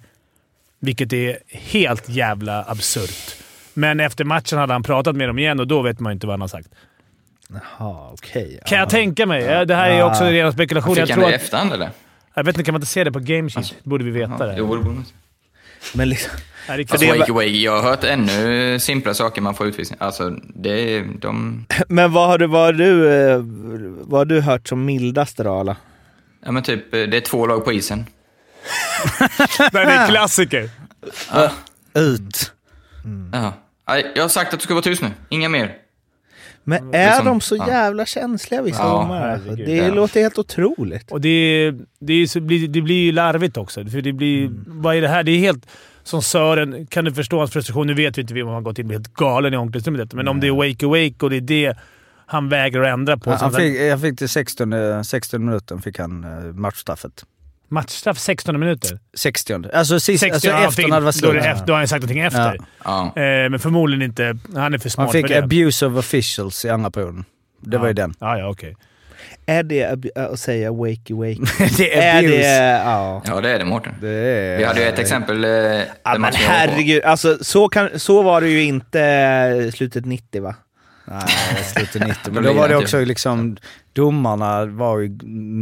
Vilket är helt jävla absurt. Men efter matchen hade han pratat med dem igen och då vet man inte vad han har sagt. Jaha, okej. Kan ja. jag tänka mig. Ja, Det här är också rena spekulationer. Jag, Fick han det i efterhand eller? jag vet inte, kan man inte se det på Game Sheet? Alltså, borde vi veta det. Jo, det borde man. Men liksom, Nej, det är Alltså, wakey, jag har hört ännu simplare saker man får utvisning. Alltså, det är de... men vad har du, vad har du, eh, vad har du hört som mildaste då, Ala? Ja men typ, det är två lag på isen. Det är klassiker. Ut. Jaha. Nej, Jag har sagt att du ska vara tyst nu. Inga mer. Men är Liksom, de så ja. jävla känsliga vissa Ja, domare? herregud. Det Ja. låter helt otroligt. Och det, det, är så, blir- det blir ju larvigt också. För det blir... Mm. Vad är det här? Det är helt... Som Sören, kan du förstå hans frustration? Nu vet vi inte om han gått in och helt galen i omklädningsrummet. Men om det är wake awake och det är det han vägrar att ändra på. Han han- fick, jag fick till 16, 16 minuten fick han eh, matchstraffet. Matchstraff 16 minuter. 60. Alltså, sist, 60, alltså han efter fick- när det var Då, är slut. det efter, då har han sagt någonting efter. Ja. Eh, men förmodligen inte. Han är för smart Han fick för det. abuse of officials i andra perioden. Det var ju den. Ja, ja, okej. Är det ab- att säga wakey wakey? det är är abuse. det... Ja. ja, det är det Mårten. Det är... Vi hade ju ett exempel. Eh, Ja, men herregud, alltså, så, kan, så var det ju inte eh, slutet 90 va? Nej, slutet 90. Då Men då var det också liksom, domarna var ju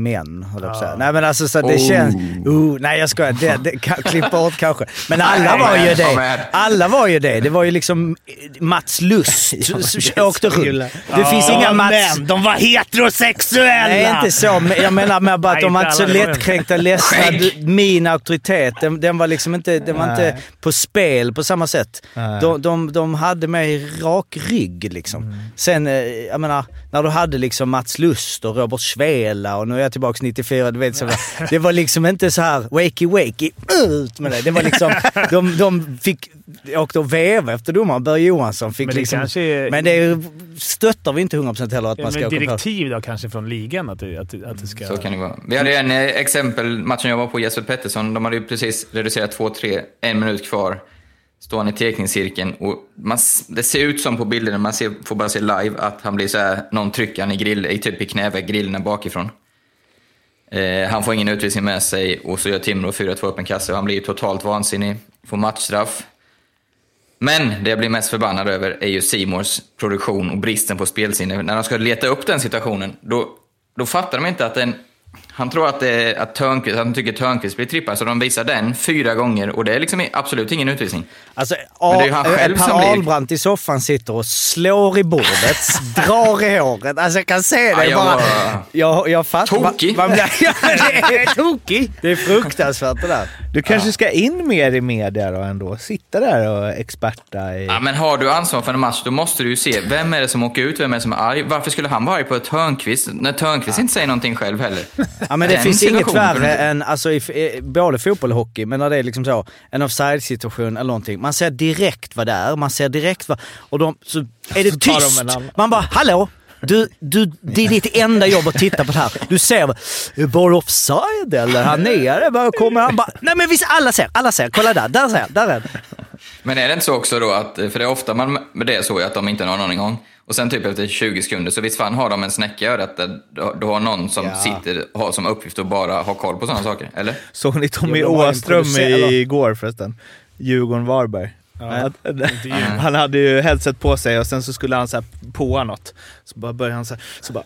män, höll jag på säga. Nej men alltså så det Oh. känns... Oh, nej jag skojar, det, det, klipp bort kanske. Men alla var ju det. Alla var ju det. Det var ju liksom Mats Lust som åkte runt. Det finns inga Mats... Men de var heterosexuella! Nej, inte så. Jag menar med bara att de var inte så lättkränkta, ledsna. Min auktoritet, den, den var liksom inte, den var inte på spel på samma sätt. De, de, de hade mig rak rygg liksom. Sen, eh, jag menar, när du hade liksom Mats Lust Buster, Robert Svela och nu är jag tillbaka 94. Du vet, så, det var liksom inte så här wakey wakey, ut med det. Det var liksom, de, de fick, åkte och veva efter domaren. Börje Johansson fick Men det liksom... kanske är- Men det stöttar vi inte 100% heller att Ja, man ska men direktiv då kanske från ligan att det, att, att det ska... Så kan det vara. Vi hade en eh, exempel, matchen jag var på, Jesper Pettersson, de hade ju precis reducerat 2-3, en minut kvar. Står han i teckningscirkeln och man, det ser ut som på bilden, man ser, får bara se live, att han blir så här, någon trycker han i grill, i typ i knäveck, grillen bakifrån. Eh, han får ingen utvisning med sig och så gör Timrå 4-2 upp en kasse och han blir ju totalt vansinnig, får matchstraff. Men det jag blir mest förbannad över är ju Simors produktion och bristen på spelsinne. När de ska leta upp den situationen, då, då fattar de inte att den... Han tror att, är, att, Törnqvist, han tycker Törnqvist blir trippad, så de visar den fyra gånger och det är liksom absolut ingen utvisning. Alltså, Men det är han själv Per som blir- Ahlbrandt i soffan sitter och slår i bordet, drar i håret. Alltså jag kan se det Ja, jag bara. var- Jag, jag fattar. Tokig. Man, man ja, det är tokig. Det är fruktansvärt det där. Du kanske ska in mer i media då ändå? Sitta där och experta i... Ja, men har du ansvar för en match, då måste du ju se vem är det som åker ut, vem är det som är arg. Varför skulle han vara arg på ett Törnqvist, när Törnqvist inte säger någonting själv heller? Ja, men det finns inget värre än, alltså, i, i, både fotboll och hockey, men när det är liksom så, en offside-situation eller någonting. Man ser direkt vad det är, man ser direkt vad... Och de, så är det tyst. Man bara, hallå? Du, du, det är ditt enda jobb att titta på det här. Du ser, bara offside eller? Han nere, bara kommer han bara... Nej men visst, alla ser, alla ser. Kolla där, där ser, där är det. Men är det inte så också då att, för det är ofta man med det är så att de inte har någon aning om. Och sen typ efter 20 sekunder, så visst fan har de en snäcka i örat där du har någon som Ja. sitter och har som uppgift att bara ha koll på sådana saker, eller? Såg ni Tommy Jo, Åström igår förresten? Djurgården-Varberg. Ja, Han, han hade ju headset på sig och sen så skulle han så här påa något. Så bara började han så här, så bara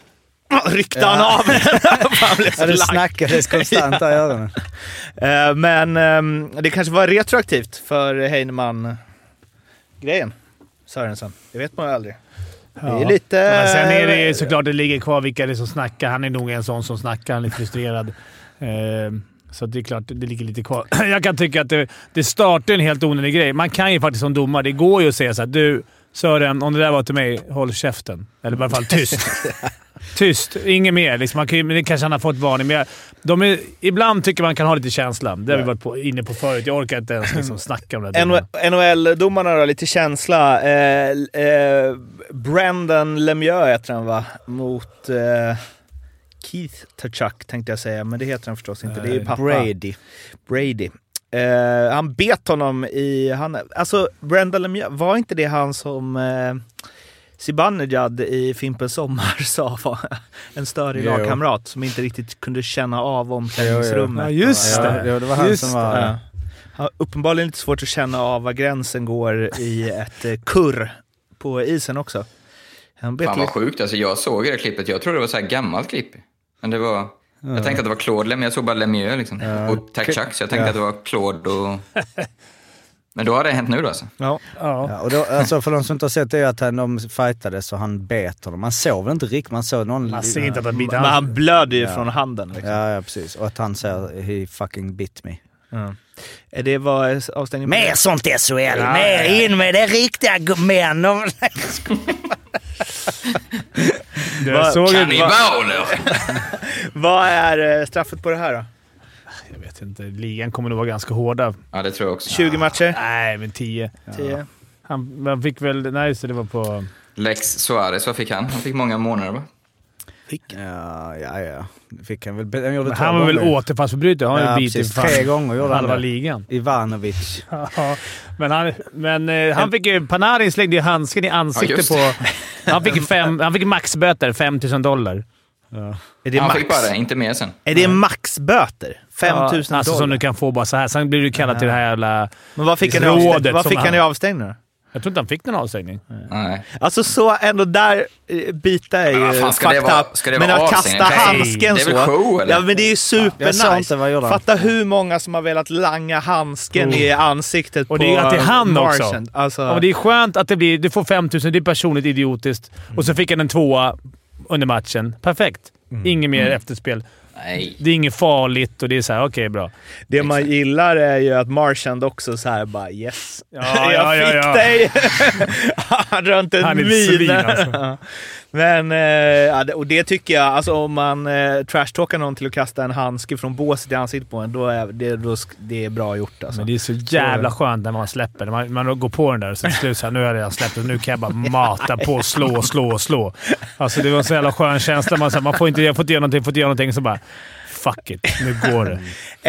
ryckte han av den. Ja, det snackades konstant där i öronen. Eh, Men ehm, det kanske var retroaktivt för Heinemann-grejen. Sörensson. Det vet man ju aldrig. Det är lite... Men sen är det ju såklart det ligger kvar vilka det är som snackar. Han är nog en sån som snackar. Han är frustrerad. Eh, så det är klart, det ligger lite kvar. Jag kan tycka att det, det startar en helt onödig grej. Man kan ju faktiskt som domare, det går ju att säga så här, Du Sören, om det där var till mig, håll käften. Eller i alla fall tyst. tyst. Inget mer. Liksom, man kan det kanske han har fått varning. Men jag, de är, ibland tycker man kan ha lite känsla. Det har vi varit på, inne på förut. Jag orkar inte ens liksom snacka om det. NHL-domarna då, lite känsla. Eh, eh, Brandon Lemieux heter han va? Mot eh, Keith Tuchuk tänkte jag säga, men det heter han förstås inte. Det är ju pappa. Brady. Brady. Eh, han bet honom i... Han, alltså, Brandon Lemieux, var inte det han som eh, Zibanejad i Fimpen Sommar sa var en störig Jo. lagkamrat som inte riktigt kunde känna av omklädningsrummet? Ja, just Ja, det. det var han Just som var... Ja. Har uppenbarligen lite svårt att känna av var gränsen går i ett eh, kurr på isen också. Han bet Fan vad sjukt, alltså jag såg det klippet, jag trodde det var så här gammalt klipp. Men det var... Jag tänkte att det var Claude Lemieux, jag såg bara Lemieux liksom. Och Tack Chuck, så jag tänkte Ja. att det var Claude och... Men då har det hänt nu då alltså? Ja. Ja. Ja, och då, alltså för de som inte har sett det är att han, de fightades och han bet honom. Man såg väl inte riktigt, man såg någon... Man ser inte att han biter Men han blöder ju från handen. Liksom. Ja, ja, precis. Och att han säger he fucking bit me. Ja. Är Det var avstängning Mer sånt SHL! Ja, mer ja. in med det riktiga gu- män! Kannibaler! Vad är eh, straffet på det här då? Vet inte. Ligan kommer nog vara ganska hårda. Ja, det tror jag också. 20 matcher? Nej, men 10. 10? Han, han fick väl... Nej, just det. Det var på... Lex Suarez, vad fick han? Han fick många månader va? Ja, ja, ja. Det Fick han väl. Han, gjorde han var väl återfallsförbrytare? Han har Ja, ju bitit precis. Tre gånger gjorde han halva ligan. Ivanovic. Ja, men han, men eh, han fick ju... Panarin slängde ju handsken i Ja, ansiktet just på... Han fick, fem, han fick maxböter, 5 000 dollar. Är det, han max? fick bara det, inte mer sen. är det maxböter? 5 000 Ja, Alltså som dollar? du kan få bara så här. Sen blir du kallad till det här jävla... Men vad fick han i Rådet avstängning? Vad som fick han i avstängning då? Jag tror inte han fick någon avstängning. Nej. Alltså så ändå där eh, bita är ju Men vad fan, ska det fucked vara- up. ska det men att kasta Nej, handsken det är väl så. show, eller? Ja men det är ju supernice. han? Fatta hur många som har velat langa handsken Oh. i ansiktet Och på det är att det är han också. Alltså, Ja, men det är skönt att det blir... Du får 5 000, det är personligt idiotiskt. Och så fick han en tvåa under matchen. Perfekt. Inget mer efterspel. Nej. Det är inget farligt och det är så här, okej bra. Det man gillar är ju att Marchand också så här bara yes. Ja, jag ja, ja, fick ja. dig! Han drar inte en Han är ett min. svin, alltså. Men, eh, och det tycker jag, alltså om man eh, trashtalkar någon till att kasta en handske från båset i ansiktet på en, då är det, då, det är bra gjort alltså. Men det är så jävla skönt när man släpper. Man, man går på den där och så till slut så här, nu har jag redan släppt och nu kan jag bara mata på, slå, slå, slå. Alltså det var en så jävla skön känsla. Man, så här, man får inte, jag får inte göra någonting, får inte göra någonting. Så bara fuck it, nu går det.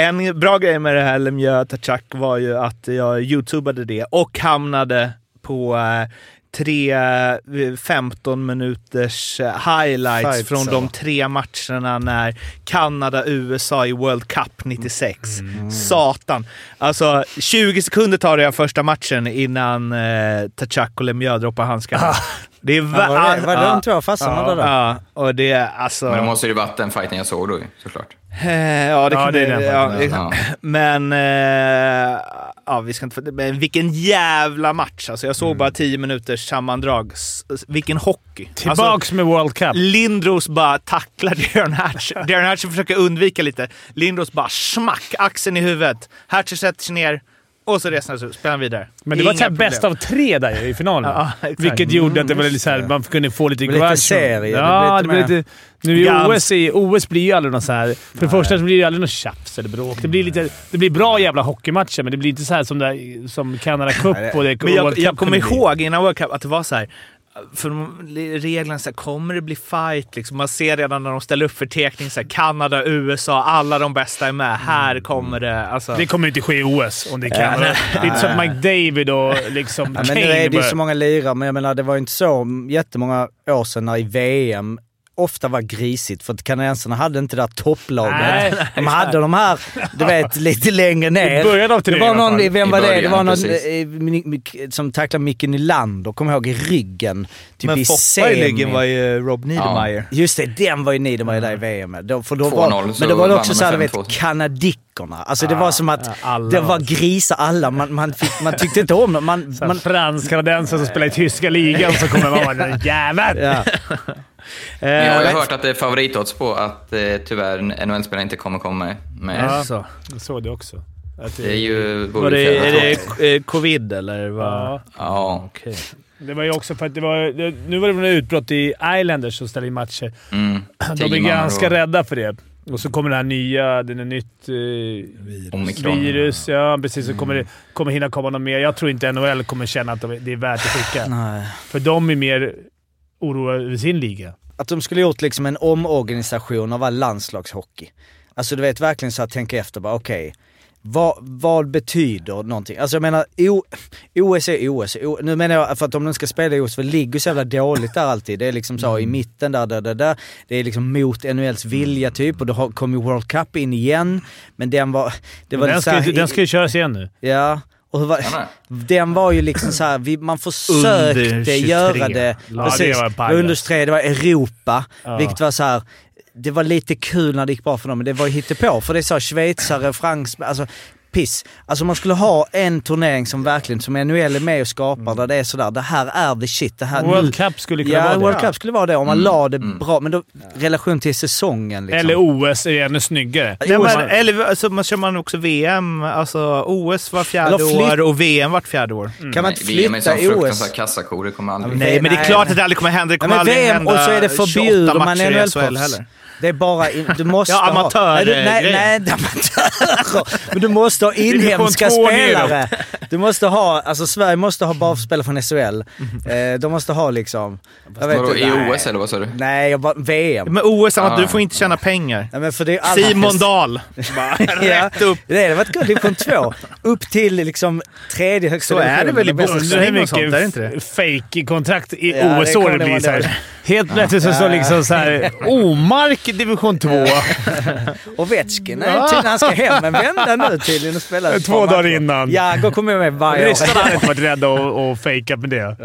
En bra grej med det här Lemieux Tachak var ju att jag youtubade det och hamnade på eh, tre eh, 15 minuters eh, highlights Fights, från de tre matcherna när Kanada-USA i World Cup 96. Satan! Alltså 20 sekunder tar det första matchen innan eh, Tachak och Lemieux droppar handskarna. Det är Ja, var det, var det de två fastnade där? ja, och det är alltså... Men det måste ju varit den fighten jag såg då såklart. Eh, Ja, det Ja, kan det är den Ja. Ja. Men, eh, ja, vi ska inte... Men vilken jävla match! Alltså, jag såg bara 10 minuters sammandrag. Vilken hockey! Tillbaks Alltså, med World Cup. Lindros bara tacklar Darren Hatch. Darren Hatch försöker undvika lite. Lindros bara smack, axeln i huvudet. Hatcher sätter sig ner och så sig upp. Spelar han vidare. Men det var ett så här Inga bäst av tre där i finalen. Ja. Vilket gjorde att det var Mm, lite så här, man kunde få lite blir lite serie, Ja, det blir lite. Nu i. OS, i, OS blir ju aldrig något så här... För det första så blir det ju aldrig något tjafs eller bråk. Det blir, lite, det blir bra jävla hockeymatcher, men det blir inte så här som, där, som Canada Cup och det Men jag, jag kommer ihåg innan World Cup att det var så här. För reglerna så här, kommer det bli fight? Liksom, man ser redan när de ställer upp förteckning så här, Kanada, USA, alla de bästa är med. Här kommer det. Alltså, Det kommer inte ske i OS om det är Canada. Det är inte som Mike David och liksom Ja, men Kane. nu är det ju så många lirare, men jag menar det var ju inte så jättemånga år sedan när i VM ofta var grisigt för att kanadensarna hade inte det där topplaget. Nej. de hade de här, du vet, lite längre ner. I början av det turneringen var någon, vem I var det? Det början, var någon precis. eh, som tacklade Micke Nylander, kommer ihåg, i ryggen. Typ men i Foppa i ryggen var ju Rob Niedermayer. Just det, den var ju Niedermayer där i VM. Då, för då 2-0 var, men då var det också såhär, du med vet, 5-2. kanadickerna. Alltså det var som att ja, alla det var grisar alla. Man, man, fick, man tyckte inte om dem. Man, man, Fransk-kanadensare som spelar i tyska ligan så kommer man vara den jäveln. ja. Eh, Men jag har ju hört att det är favoritodds på att eh, tyvärr NHL-spelare inte kommer komma med. med. Ja. Så. Jag såg det också. Att Det är ju... Var det, är det eh, covid eller? Vad? Ja. Ja. Okej. Det var ju också för att det var... Det, nu var det väl utbrott i Islanders som ställer in matcher. Mm. De man ganska och rädda för det. Och så kommer det här nya, det är nytt eh, Omikron. virus. Ja, precis. Så kommer det kommer hinna komma något mer. Jag tror inte NHL kommer känna att de, det är värt att skicka. Nej. För de är mer oroade över sin liga. Att de skulle gjort liksom en omorganisation av all landslagshockey. Alltså du vet verkligen så att tänka efter bara okej. vad, vad betyder någonting? Alltså jag menar, o, OS är OS. O, nu menar jag för att om de ska spela i OS, för det ligger så jävla dåligt där alltid. Det är liksom så i mitten där, där, där, där. Det är liksom mot NHLs vilja typ och då kom ju World Cup in igen. Men den var... Det var den, ska, så här- den ska ju köras igen nu. Ja. Och var, Ja, den var ju liksom så här, vi, man Under försökte 23. göra det. Ja, precis, det var under 23, det var Europa. Ja. Vilket var så här. det var lite kul när det gick bra för dem, men det var ju hittepå. För det är så här, schweizare, fransmän, alltså piss. Alltså man skulle ha en turnering som verkligen, som NHL är med och skapar, där det är sådär, det här är the shit. Det här, World Cup skulle kunna ja, vara det. World Cup skulle vara det om man Mm, la det mm. bra, men då relation till säsongen liksom. Eller OS är ännu snyggare. Nej, OS men, eller alltså, man kör man också VM, alltså OS var fjärde år och VM vart fjärde år. kan man inte Nej, VM är flytta som OS? kassako, det kommer aldrig... Ja, Nej, men det är nej. klart att det aldrig kommer hända. Det Ja, kommer men aldrig VM hända och så är det 28 förbjuder man matcher i SHL NHL-proffs. Det är bara, in, du måste Ja, ha... amatör- nej, du, nej, grejer. nej, är amatörer. Men du måste ha inhemska spelare. Du måste ha, alltså Sverige måste ha bara spelare från SHL. Eh, de måste ha liksom... Jag vet Vadå, inte, I nej. OS eller vad sa du? Nej, jag bara, VM. Men OS, Ah. du får inte tjäna pengar. Nej, men för det är Simon Dahl. Bara Ja, rätt upp. det är varit division 2. Upp till liksom tredje högsta Så är det väl i hur och sånt, är det inte det? fake-kontrakt i Ja, det OS-år det det blir. Helt plötsligt så står liksom så här Omark division 2. Och Vetjkin, han ska hem, men vända nu tydligen och spela Två dagar innan. Jagr kommer med varje år. Ryssarna hade inte varit rädda att fejka med det.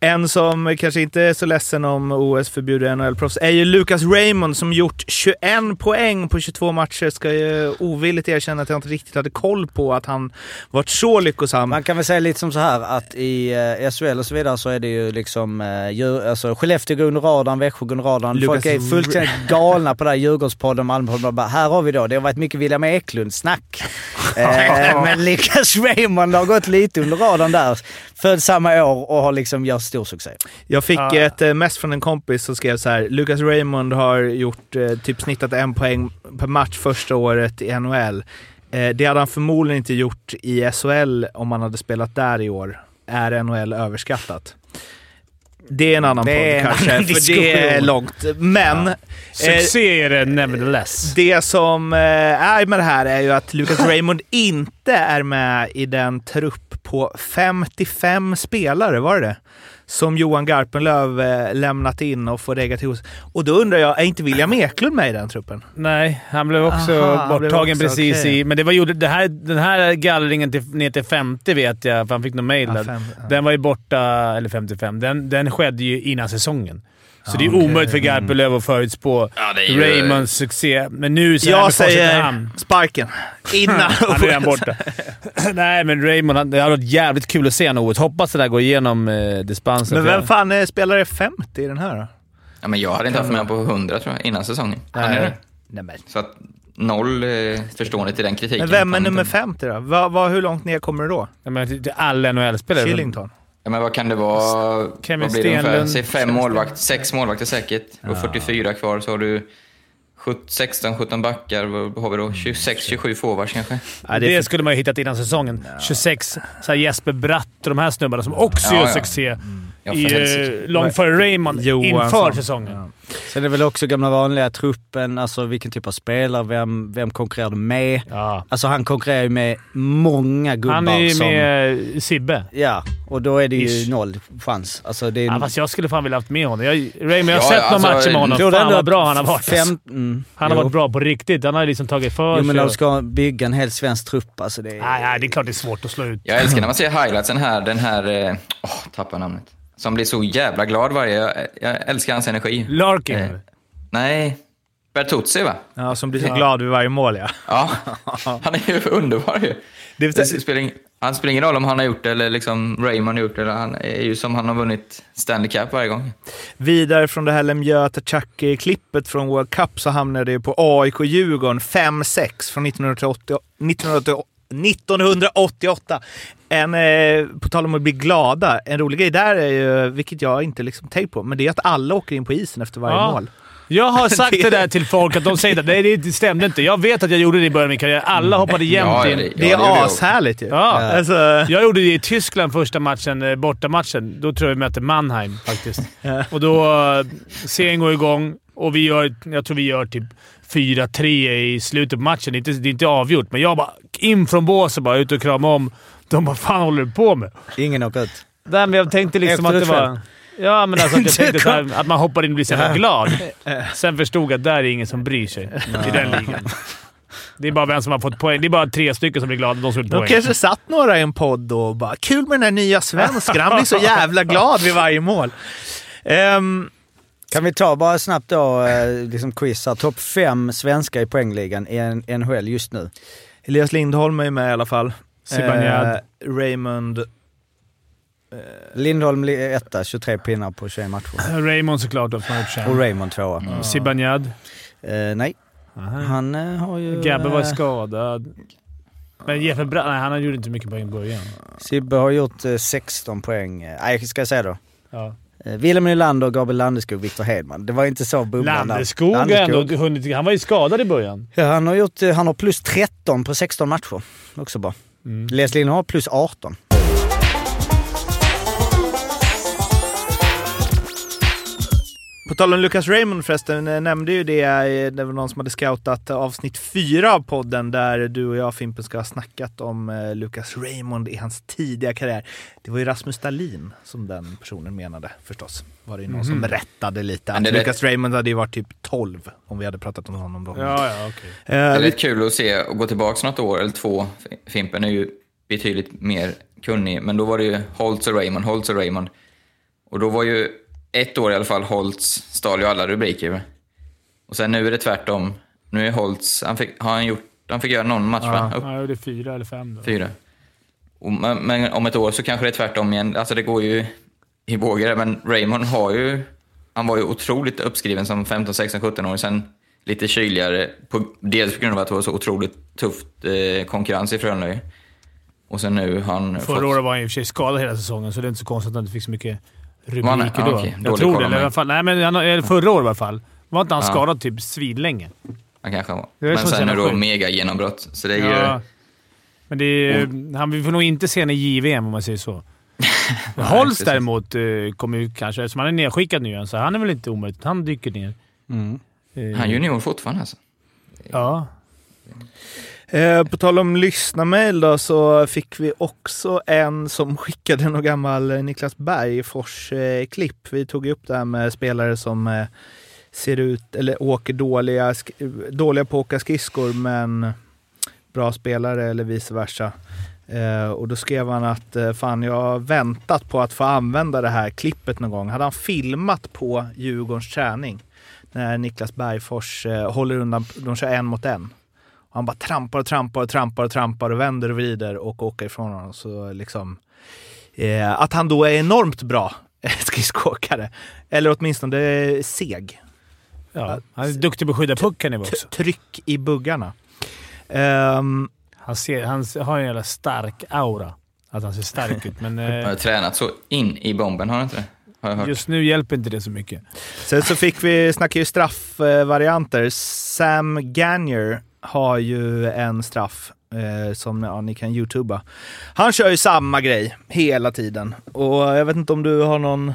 En som kanske inte är så ledsen om OS förbjuder NHL-proffs är ju Lucas Raymond som gjort 21 poäng på 22 matcher. Ska ju ovilligt erkänna att jag inte riktigt hade koll på att han varit så lyckosam. Man kan väl säga lite som så här att i eh, SHL och så vidare så är det ju liksom, eh, alltså Skellefteå går under radarn, Växjö går under radarn. Lucas Folk är fullständigt galna på det här Djurgårdspodden, Malmöpodden här har vi då, det har varit mycket William Eklund-snack. eh, men Lucas Raymond har gått lite under radarn där. Född samma år och har liksom gjort stor succé. Jag fick Ja. ett eh, mess från en kompis som skrev så här. Lucas Raymond har gjort eh, typ snittat en poäng per match första året i NHL. Eh, det hade han förmodligen inte gjort i SHL om han hade spelat där i år. Är NHL överskattat? Det är en annan Det podd kanske, annan för det är långt. Men eh, Succé är det nevertheless. det som eh, är med det här är ju att Lucas Raymond inte är med i den trupp på 55 spelare, var det det? Som Johan Garpenlöv eh, lämnat in och får regga till hos. Och då undrar jag, är inte William Eklund med i den truppen? Nej, han blev också Aha, borttagen också, precis okej. i... Men det var det här, den här gallringen till, ner till 50 vet jag, för han fick någon mail Ja, fem, ja. Den var ju borta, eller 55. Den, den skedde ju innan säsongen. Så Ja, det är okej. omöjligt för Garpenlöv att förutspå Ja, ju- Raymonds succé. Men nu så Jag säger hand- sparken. Innan. Han är redan borta. Nej, men Raymond, han- det hade varit jävligt kul att se honom. Hoppas det där går igenom eh, dispensen. Men vem fan är spelare 50 i den här då? Ja, men jag hade inte haft med honom på 100 tror jag, innan säsongen. Han är det. Nej, men. Så att noll eh, förstående till den kritiken. men vem är nummer inte- 50 då? Va, va, hur långt ner kommer det då? Till till alla NHL-spelare. Chillington? Ja, men vad kan det vara? Kevin vad blir det ungefär? Stenlund. Säg fem målvakt, sex målvakter säkert. Och 44 kvar så har du 16-17 backar. Vad har vi då? 26-27 forwards kanske? Ja, det skulle man ju hittat innan säsongen. 26, så här Jesper Bratt och de här snubbarna som också Ja, gör ja. succé Ja, i, eh, långt före Raymond Johansson. inför säsongen. Ja. Sen är det väl också gamla vanliga truppen, alltså vilken typ av spelare, vem, vem konkurrerar du med? Ja. Alltså han konkurrerar ju med många gubbar Han är ju som... med eh, Sibbe. Ja, och då är det ju Ish. noll chans. Alltså det är... Ja, fast jag skulle fan vilja haft med honom. Jag, Raymond, jag har Ja, sett ja, några alltså, matcher med honom. Fan vad bra han har varit. Fem, mm, Han har jo. varit bra på riktigt. Han har liksom tagit för Jo, men när du sig. ska bygga en hel svensk trupp, alltså det är... Nej, nej, det är klart det är svårt att slå ut. Jag älskar när man ser highlightsen här, den här... eh, Åh, tappar namnet. Som blir så jävla glad varje... Jag, jag älskar hans energi. Larkin. Eh, Nej, Bertuzzi va? Ja, som blir så glad vid varje mål ja. Ja, han är ju underbar ju. Det, Det spelar, ing- han spelar ingen roll om han har gjort det eller liksom Raymond har gjort det. eller Han är ju som han har vunnit Stanley Cup varje gång. Vidare från det här Lemieux Chucky-klippet från World Cup så hamnade det på AIK-Djurgården 5-6 från 1980, 1980, 1988. En, eh, på tal om att bli glada, en rolig grej där är ju, vilket jag inte liksom tänkt på, men det är att alla åker in på isen efter varje Ja. mål. Jag har sagt det där till folk att de säger att nej, det stämde inte. Jag vet att jag gjorde det i början av min karriär. Alla hoppade jämt Ja, in. det- Det är ashärligt ju. Ja. Alltså, Jag gjorde det i Tyskland första matchen, eh, bortamatchen. Då tror jag vi mötte Mannheim faktiskt. Ja. Och då... eh, Serien går igång och vi gör... Jag tror vi gör typ 4-3 i slutet på matchen. Det är inte, det är inte avgjort, men jag bara in från båset bara ut och krama om. De bara “Fan håller du på med?” Ingen åker ut. Nej, men jag tänkte liksom Efter att det var... Ja, men alltså att jag tänkte här, att man hoppar in och blir så jävla glad. Sen förstod jag att där är ingen som bryr sig i den ligan. Det är bara vem som har fått poäng. Det är bara tre stycken som blir glada. De som de poäng. kanske satt några i en podd och bara “Kul med den här nya svensken, han blir så jävla glad vid varje mål”. Ehm, Kan vi ta bara snabbt då, eh, liksom quiz här. Topp fem svenskar i poängligan i en- NHL just nu. Elias Lindholm är med i alla fall. Zibanejad. Eh, Raymond. Lindholm li- etta, 23 pinnar på 21 matcher. Raymond såklart Och. Raymond tvåa. Zibanejad. Eh, nej, han eh, har ju... Gabbe var eh, skadad. Men Jeppe Bratt, nej han gjorde inte mycket poäng i början. Sibbe har gjort eh, 16 poäng. Eh, Nej, ska jag säga då? Ja. Eh, Wilhelm Nylander, Gabriel Landeskog, Viktor Hedman. Det var inte så bubblan. Landeskog har ändå hunnit... Han var ju skadad i början. Ja, han har, gjort, eh, han har plus 13 på 16 matcher. Också bra. Mm. Les Lindholm har plus 18. På tal om Lucas Raymond förresten, eh, nämnde ju det, eh, det var någon som hade scoutat avsnitt fyra av podden där du och jag Fimpen ska ha snackat om eh, Lucas Raymond i hans tidiga karriär. Det var ju Rasmus Dahlin som den personen menade förstås. Var det ju någon som rättade lite. Att det Lucas Raymond hade ju varit typ 12 om vi hade pratat om honom då. Ja, ja, okej. Det är lite kul att se och gå tillbaka något år eller två. Fimpen är ju betydligt mer kunnig, men då var det ju Holtz och Raymond, Holtz och Raymond. Och då var ju ett år i alla fall Holtz stal ju alla rubriker. Och sen nu är det tvärtom. Nu är Holtz, han fick, har han gjort, han fick göra någon match va? Upp Ja, gjorde fyra eller fem då. fyra. Och, men, men om ett år så kanske det är tvärtom igen. Alltså det går ju i vågor. Men Raymond har ju, han var ju otroligt uppskriven som 15, 16, 17 år. Sen lite kyligare. På, dels på grund av att det var så otroligt tufft eh, konkurrens i Frölunda. Och sen nu har han Förra fått... året var han i och för sig skadad hela säsongen, så det är inte så konstigt att han inte fick så mycket rubriker ja, då. okej. Jag tror det. Eller i alla fall, nej, men han, förra året i alla fall. Var inte han Ja. skadad typ svinlänge? Han kanske var. Det är Men sen nu då generation. mega genombrott. Så det är ju... Ja. Men det är, Mm. han, vi får nog inte se en i JVM om man säger så. Holst däremot eh, kommer ju kanske, eftersom han är nedskickad nu, så han är väl inte omöjligt. Han dyker ner. Mm. Eh, Han är junior fortfarande alltså. Ja. Eh, på tal om lyssnarmail då så fick vi också en som skickade någon gammal eh, Niklas Bergfors-klipp. vi tog upp det här med spelare som eh, ser ut, eller åker dåliga, dåliga på att åka skridskor men bra spelare eller vice versa. Eh, och då skrev han att eh, fan jag har väntat på att få använda det här klippet någon gång. Hade han filmat på Djurgårdens träning när Niklas Bergfors eh, håller undan, de kör en mot en. Han bara trampar och trampar och trampar och trampar och vänder och vrider och åker ifrån honom. Så liksom, eh, att han då är enormt bra skridskoåkare. Eller åtminstone seg. ja. Han är duktig på att skydda pucken nu också. Tryck i buggarna. Ehm, Han, ser, han har en jävla stark aura. Att han ser stark ut, men Han eh, har tränat så in i bomben, har han inte det? Just nu hjälper inte det så mycket. Sen så fick vi, snackar ju straffvarianter. Sam Gagner har ju en straff eh, som ja, ni kan youtuba. Han kör ju samma grej hela tiden. Och jag vet inte om du har någon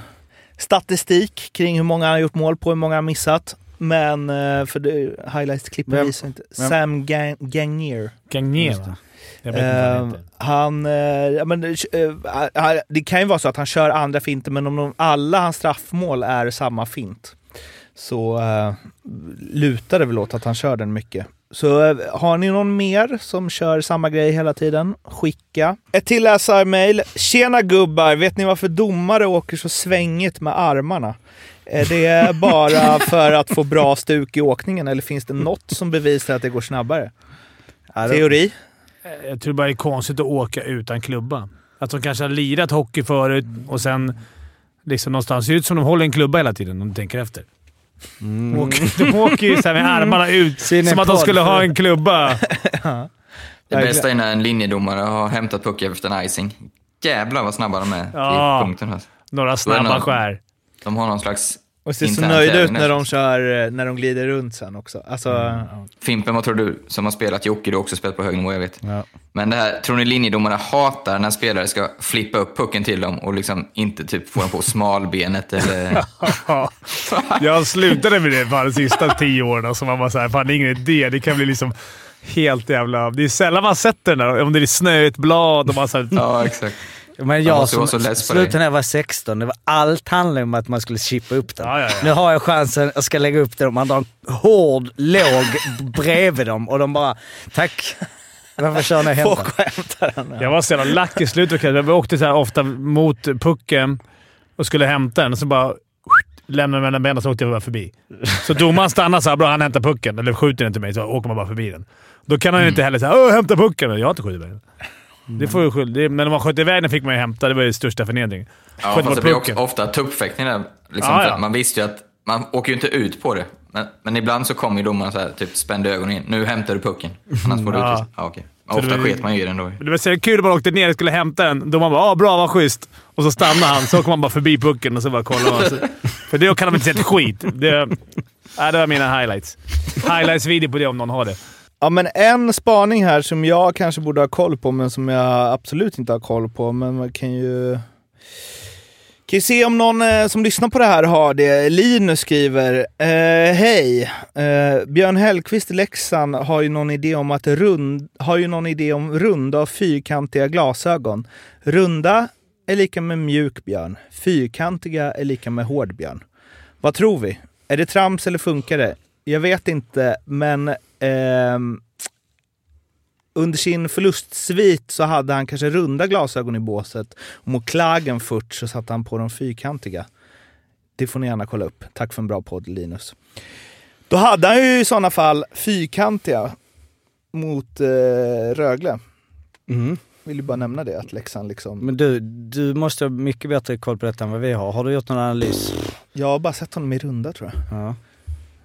statistik kring hur många han har gjort mål på, hur många han har missat. Men för det, highlights-klippen visar inte. Vem? Sam Ga- Gagner. Gagner, Just det. va? Jag vet inte vad han Eh, eh, ja, men, eh, eh, det kan ju vara så att han kör andra finter, men om de, alla hans straffmål är samma fint så uh, lutar det väl åt att han kör den mycket. Så eh, har ni någon mer som kör samma grej hela tiden? Skicka. Ett till läsarmail. Tjena gubbar! Vet ni varför domare åker så svängigt med armarna? Är det bara för att få bra stuk i åkningen eller finns det något som bevisar att det går snabbare? Teori? Jag tror bara det är konstigt att åka utan klubba. Att de kanske har lirat hockey förut och sen liksom någonstans ser ut som de håller en klubba hela tiden om du tänker efter. De åker, de åker ju så här med armarna ut Sin som att de skulle ha en klubba. Det bästa är när en linjedomare har hämtat pucken efter en icing. Jävlar vad snabba de är Ja. i punkten. Alltså. Några snabba skär. De har någon slags... Och ser så nöjda ut när de kör, eh, när de glider runt sen också. Alltså, ja. Fimpen, vad tror du som har spelat Jocke? Du har också spelat på hög nivå, jag vet. Ja. Men det här, tror ni linjedomarna hatar när spelare ska flippa upp pucken till dem och liksom inte typ få den på smalbenet eller... Jag slutade med det bara de sista tio åren. Så man bara såhär, fan det är ingen idé. Det kan bli liksom helt jävla... Det är sällan man sätter den där. Om det är snöigt blad och man så här, ja, exakt. Men Jag som slutade när jag var 16, det var allt handlade om att man skulle chippa upp den. Ja, ja, ja. Nu har jag chansen, jag ska lägga upp den och man drar en hård låg bredvid dem och de bara “Tack, varför kör ni och hämtar?” Folk och hämtar den. Jag var så jävla lack i slutet. Vi åkte så här ofta mot pucken och skulle hämta den och så bara lämnade mellan benen så åkte jag bara förbi. Så domaren stannade såhär, bra han hämtar pucken. Eller skjuter den till mig, så åker man bara förbi den. Då kan han ju inte heller säga “Åh, hämta pucken”. Jag har inte skjutit iväg den. Det får ju skyld. det, Men om man sköt iväg den fick man ju hämta. Det var ju största förnedringen. Ja, Sköt fast det blir också ofta tuppfäktning där. Liksom, för ja. att Man visste ju att man åker ju inte ut på det. Men, men ibland så kommer ju domaren så här, typ spände ögonen in. Nu hämtar du pucken. Annars får du Ja. utvisning. Ja, okej. Ofta sket man ju i den då. Det var så kul när man åkte ner och skulle hämta den. Då man bara “Ah, bra, vad schysst”. Och så stannade han. Så åker man bara förbi pucken och så bara kollar man. Så, för det kan de inte se ett skit. Det, nej, det var mina highlights. Highlights-video på det om någon har det. Ja, men en spaning här som jag kanske borde ha koll på, men som jag absolut inte har koll på. Men man kan ju... Kan ju se om någon eh, som lyssnar på det här har det. Linus skriver, eh, hej. Eh, Björn Hellkvist i Leksand har ju någon idé om att rund, har ju någon idé om runda och fyrkantiga glasögon. Runda är lika med mjuk björn. Fyrkantiga är lika med hård björn. Vad tror vi? Är det trams eller funkar det? Jag vet inte, men under sin förlustsvit så hade han kanske runda glasögon i båset. Och mot Klagen först så satte han på de fyrkantiga. Det får ni gärna kolla upp. Tack för en bra podd Linus. Då hade han ju i sådana fall fyrkantiga mot eh, Rögle. Mm. Vill ju bara nämna det, att Leksand liksom... Men du, du måste ha mycket bättre koll på detta än vad vi har. Har du gjort någon analys? Jag har bara sett honom i runda tror jag. Ja.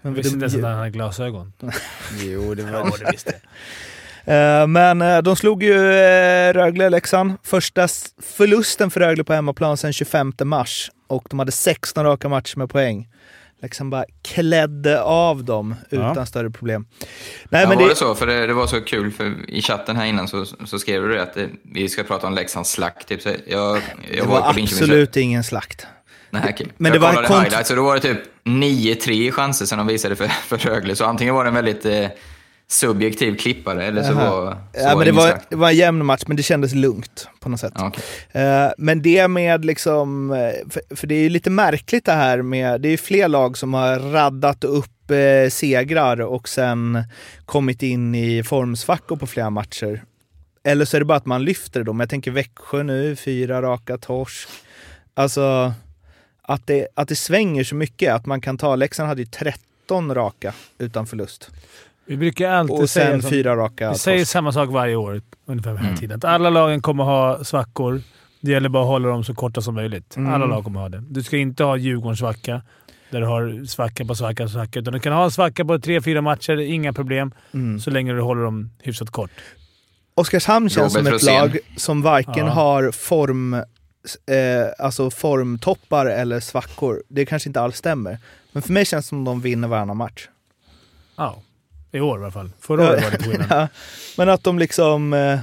Jag visste inte ens att han hade glasögon. Jo, det var... Ja, det visste jag. Eh, Men eh, de slog ju eh, Rögle-Leksand. Första s- förlusten för Rögle på hemmaplan sedan 25 mars. Och de hade 16 raka matcher med poäng. Leksand bara klädde av dem utan Ja. större problem. Nej, Ja, men var det, det så? För det, det var så kul, för i chatten här innan så, så skrev du det att det, vi ska prata om Leksands slakt. Typ. Så jag, jag det var var absolut ingen slakt. Nej, okej. Men jag det var kollade kont- highlights och då var det typ 9-3 chanser som de visade för, för Rögle. Så antingen var det en väldigt eh, subjektiv klippare eller så Jaha. var, så Ja, men det, var, det var en jämn match, men det kändes lugnt på något sätt. Ja, okej. Eh, Men det med liksom, eh, för, för det är ju lite märkligt det här med, det är ju fler lag som har raddat upp eh, segrar och sen kommit in i formsvackor på flera matcher. Eller så är det bara att man lyfter dem. Jag tänker Växjö nu, fyra raka torsk. Alltså, att det, att det svänger så mycket. Att man kan ta, Leksand hade ju 13 raka utan förlust. Vi brukar alltid Och säga sen som- fyra raka Vi säger torsk. samma sak varje år, ungefär vid den här Mm. tiden. Att alla lagen kommer ha svackor. Det gäller bara att hålla dem så korta som möjligt. Mm. Alla lag kommer ha det. Du ska inte ha Djurgårdens svacka, där du har svacka på svacka på svacka. Utan du kan ha en svacka på tre, fyra matcher, inga problem. Mm. Så länge du håller dem hyfsat kort. Oskarshamn känns som Robert ett Rosén. lag som varken Ja. har form, eh, alltså formtoppar eller svackor. Det kanske inte alls stämmer. Men för mig känns det som de vinner varannan match. Ja, i år i alla fall. Förra året var det skillnad. Ja, Men att de liksom... Eh,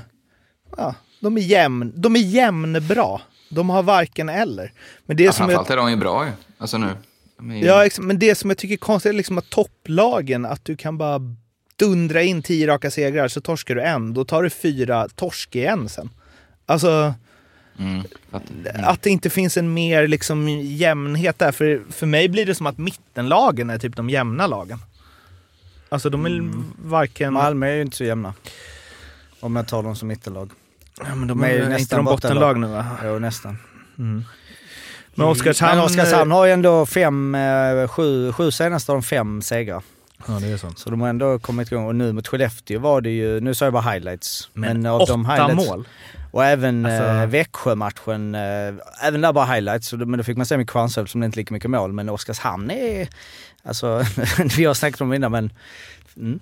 ja, de är jämn, de är jämnbra. De har varken eller. Men det Ja, som är, framförallt är de ju bra ju. Alltså nu. Är ja, men det som jag tycker är konstigt är liksom att topplagen, att du kan bara dundra in tio raka segrar så torskar du en. Då tar du fyra torsk igen sen. Alltså... Mm, att, att det inte finns en mer liksom jämnhet där. För, för mig blir det som att mittenlagen är typ de jämna lagen. Alltså de är Mm. varken... Malmö är ju inte så jämna. Om jag tar dem som mittenlag. Ja, men de de är är, ju inte nästan de bottenlag nu va? Jo, nästan. Mm. Men Oskarshamn... Men Oskarshamn har ju ändå fem, eh, sju, sju senaste har de fem segrar. Ja, det är så. Så de har ändå kommit igång. Och nu mot Skellefteå var det ju, nu sa jag bara highlights. Men, av åtta de highlights, mål. Och även Alltså- eh, Växjö-matchen, eh, även där bara highlights. Men då fick man se med Kvarnsved som det är inte lika mycket mål. Men Oskarshamn är, alltså, vi har snackat om det innan men mm,